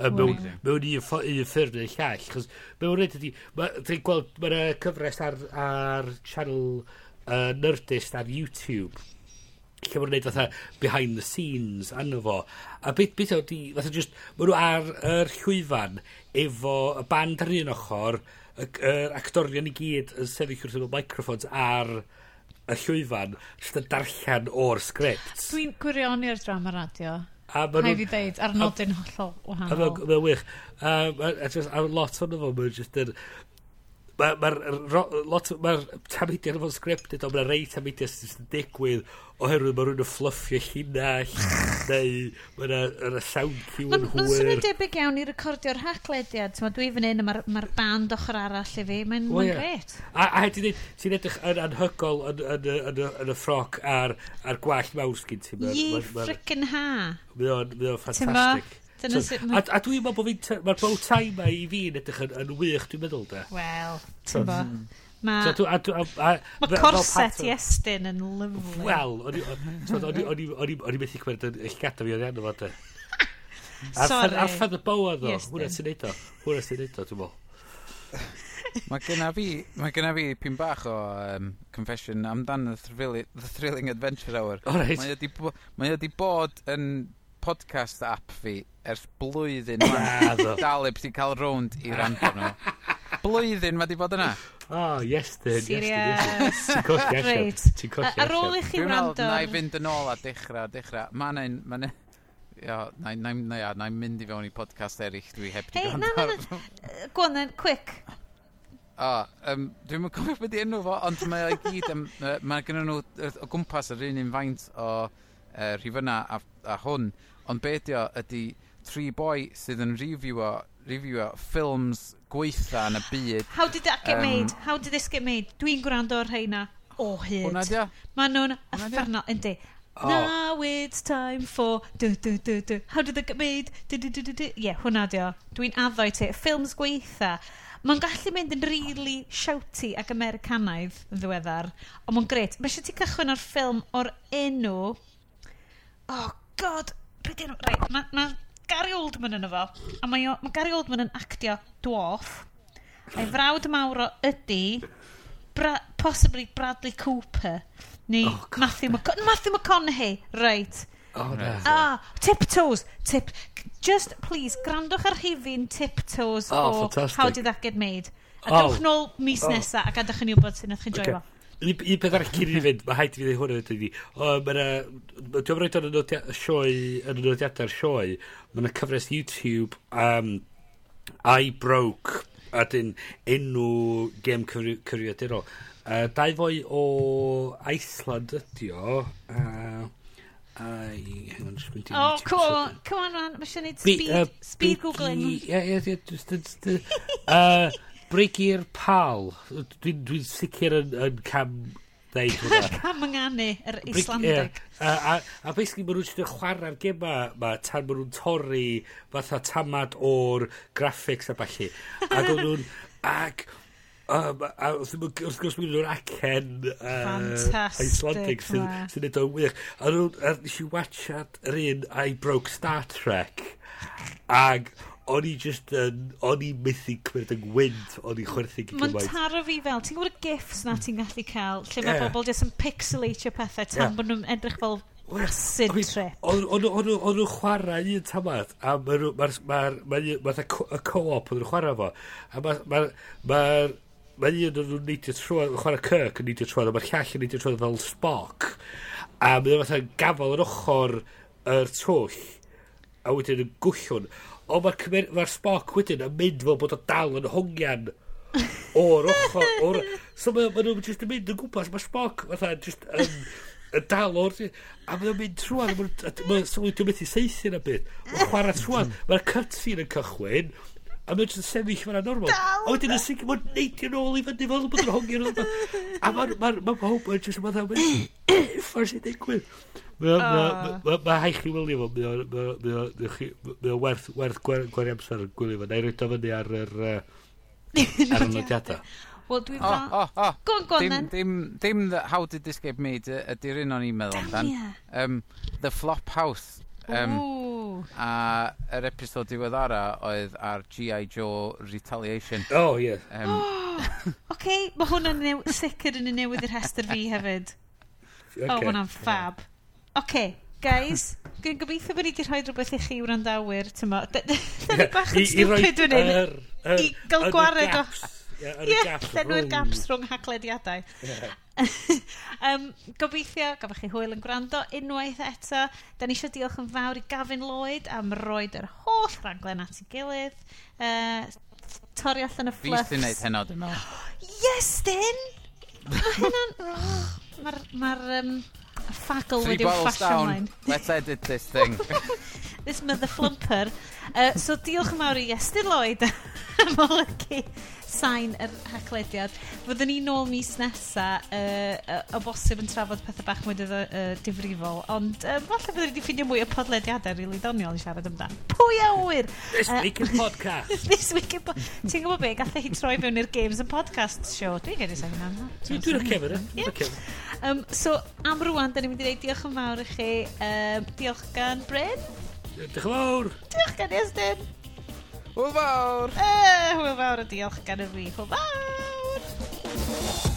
mewn, mewn un, un ffyrdd neu llall. Chos mewn rhaid ydi, dwi'n gweld, mae'n cyfres ar, ar channel uh, Nerdist ar YouTube lle mae'n gwneud fatha behind the scenes anno fo. A beth beth ydi, fatha just, mae nhw ar yr llwyfan efo y band ar un ochr, yr actorion i gyd yn sefyll wrth efo microphones ar y llwyfan, jyst yn darllen o'r sgript. Dwi'n gwirionio'r drama radio. A ma nhw'n... fi ddeud, ar nodyn hollol wahanol. A mae'n wych. A, a, a, just, a lot o'n nhw mae'n just yn... Mae'r ma, ma lot, mae'r tamidiau yn fawr scripted, ond mae'r rei tamidiau yn digwydd oherwydd mae rhywun yn fluffio llinell, neu mae'na ma sound cue yn hwyr. Mae'n swnio'n debyg iawn i recordio'r haglediad hacklediad. Dwi fan hyn, mae'r ma band ochr arall i fi. Mae'n ma gret. A, a ti'n ti'n edrych yn anhygol yn, yn, yn, yn, y ffroc a'r, ar gwallt mawrs gyn ti. Ie, frickin' ha. Mae o'n ffantastig. Dyna so, sut... A, a dwi'n meddwl bod fi'n... Mae'r bow tie ma i fi'n edrych yn, yn wych, dwi'n meddwl, da. Wel, ti'n bo. Mae mm. so, ma corset i estyn yn lyflu. Wel, o'n i methu cwerd yn eich gada fi o'n iawn o fod, da. Sorry. Arfad y bow boa, ddo. Hwna sy'n neud o. Hwna sy'n neud o, dwi'n meddwl. mae genna fi, mae genna fi pyn bach o um, confession amdan the, thrilli, the Thrilling Adventure Hour. Alright. Mae wedi bod yn podcast app fi ers blwyddyn dal eb wedi cael rownd i rando nhw. Blwyddyn mae di bod yna. Oh, yes, then. Serious. Ti'n colli allan. Ti'n colli Ar ôl i chi wrando. Dwi'n meddwl, na i fynd yn ôl a dechrau, dechrau. Mae'n, mae'n, Ia, na, na, na, na, na, mynd i fewn i podcast eraill dwi heb di gwrando. Hei, na, na, Gwannan, quick. O, um, dwi'n mynd cofio beth i enw fo, ond mae o'i gyd, um, mae gen nhw o gwmpas yr un un faint o uh, rhifyna a, a hwn, ond be ydi o ydi tri boi sydd yn reviewer, reviewer ffilms gweitha yn y byd. How did that get um, made? How did this get made? Dwi'n gwrando ar rheina o hyd. Hwna dia? Maen nhw'n effernol, yndi. Oh. Now it's time for du, du, du, du. How did that get made? Du, du, du, du, du. Yeah, hwnna dio. Dwi'n addo i ti. Ffilms gweitha. Mae'n gallu mynd yn really shouty ac Americanaidd yn ddiweddar. Ond mae'n gret. Mae eisiau ti cychwyn o'r ffilm o'r enw... Oh, god. Rydyn nhw... Rai, mae ma, Gary Oldman yn efo. A mae, o, mae Gary Oldman yn actio dwarf. A'i frawd mawr o ydy... Bra, possibly Bradley Cooper. Neu oh, God. Matthew, McCon Matthew McConaughey. Oh, right. Oh. Ah, tiptoes. Tip, just, please, grandwch ar hifin tiptoes oh, o fantastic. How Did That Get Made. A oh. dewch oh. nôl mis oh. nesa a gadwch yn i wybod sy'n eich chi'n joio. Okay. Un peth arall cyn i ni fynd, mae haid i fi ddweud hwnna ydy. Dwi'n rhaid o'n sioe, yn y nodiadau'r sioe, mae yna cyfres YouTube, um, I Broke, a dyn enw gem cyfrifiadurol. Uh, dau fwy o Iceland ydi o. Uh, I, hang on, just going to... Oh, come on, come on, man. Mae eisiau gwneud speed, speed googling. Ie, ie, ie, just... Uh, brig i'r pal. Dwi'n dwi sicr yn, yn cam ddeud hwnna. cam ynganu, yr er Islandic. Yeah. A, a, a basically maen nhw'n siarad chwarae'r gema ma tan maen nhw'n torri fatha tamad o'r graphics a falle. Ac o'n nhw'n... Ac Um, a wrth gwrs mi nhw'n acen uh, Icelandic sy'n sy neud o'n wych. A nhw'n, nes i watchad yr un I Broke Star Trek. ag o'n i just yn, o'n i methu cymryd yn gwynt, o'n i chwerthu gyda gymaint. Mae'n taro fi fel, ti'n gwybod y gifs na ti'n gallu cael, lle mae yeah. bobl jyst yn pixelatio pethau tan yeah. bod nhw'n edrych fel acid trip. O'n nhw'n chwarae un tamad, a mae'r ma, ma, ma, ma, ma, co-op o'n nhw'n chwarae fo, a mae'r ma, ma, ma, un o'n nhw'n neidio trwy'n chwarae Kirk yn neidio trwy'n, a mae'r llall yn neidio trwy'n fel Spock, a mae'n fatha gafel yr ochr yr twll, a wedyn yn gwllwn. Ond mae'r cymer... ma Spock wedyn yn mynd fel bod o dal yn hongian o'r ochr. Or... So mae ma nhw'n just yn mynd yn gwmpas. Mae Spock fatha just yn, yn dal o'r... A mae nhw'n mynd trwan. Mae sylwi dwi'n methu seithi na byd. Mae'n chwarae trwan. Mae'r cutscene yn cychwyn. A mae'n just yn sefyll fan normal. A wedyn yn sicr mae'n neidio nôl i fynd i fel bod yn hongian. A mae'n ma, ma, ma, ma, ma, mae'n ma, mae'n ma, ma, ma, Mae ah. hai chi wylio fo, mae o werth, werth gwer, amser yn gwylio fo. Na i roi fyny ar yr... ar y nodiadau. Wel, dwi'n fa... Oh, oh, oh. Go on, Dim, dim the How Did This Get Made ydy'r un o'n i'n meddwl amdan. Um, the Flop House. Um, Ooh. a yr episod diweddara oedd ar G.I. Joe Retaliation. Oh, yeah. Um, oh, okay, mae hwn yn sicr yn y newydd i'r hester fi hefyd. Okay. Oh, hwnna'n fab. Yeah okay, guys. Gwyn gobeithio bod ni wedi rhoi rhywbeth i chi wrandawyr, ti'n mo. Dyna ni bach yn stupid yn hyn. I gael gwared o... Ie, llenwi'r gaps rhwng haglediadau. um, gobeithio, gofach chi hwyl yn gwrando unwaith eto. Da ni eisiau diolch yn fawr i Gavin Lloyd am roed yr holl raglen at ei gilydd. Uh, torri allan y fluffs. Fi sy'n neud heno, dwi'n meddwl. Yes, Dyn! Mae hynna'n... Mae'r... Ma Fuck all Three with your bottles fashion down. line. Let's edit this thing. this mother flumper. Uh, so diolch yn fawr i Esther Lloyd am olygu sain yr hachlediad. Fyddwn ni nôl mis nesa uh, uh, o bosib yn trafod pethau bach mwy dydd, uh, difrifol, ond uh, falle fyddwn ni wedi ffeindio mwy o podlediadau rili really doniol i siarad amdan. Pwy a wyr! This uh, Week in Podcast! This Week in Podcast! Ti'n gwybod be, gallai hi troi fewn i'r Games and Podcast show. Dwi'n gynnu sa'n hynna. Dwi'n cyfer, e? Um, so, am rwan, da ni'n mynd i ddeud diolch yn fawr i chi. Um, diolch gan Bryn. Diolch yn fawr. Diolch gan i Estyn. Hwyl fawr. E, hwyl fawr a diolch gan i fi. Hwyl fawr.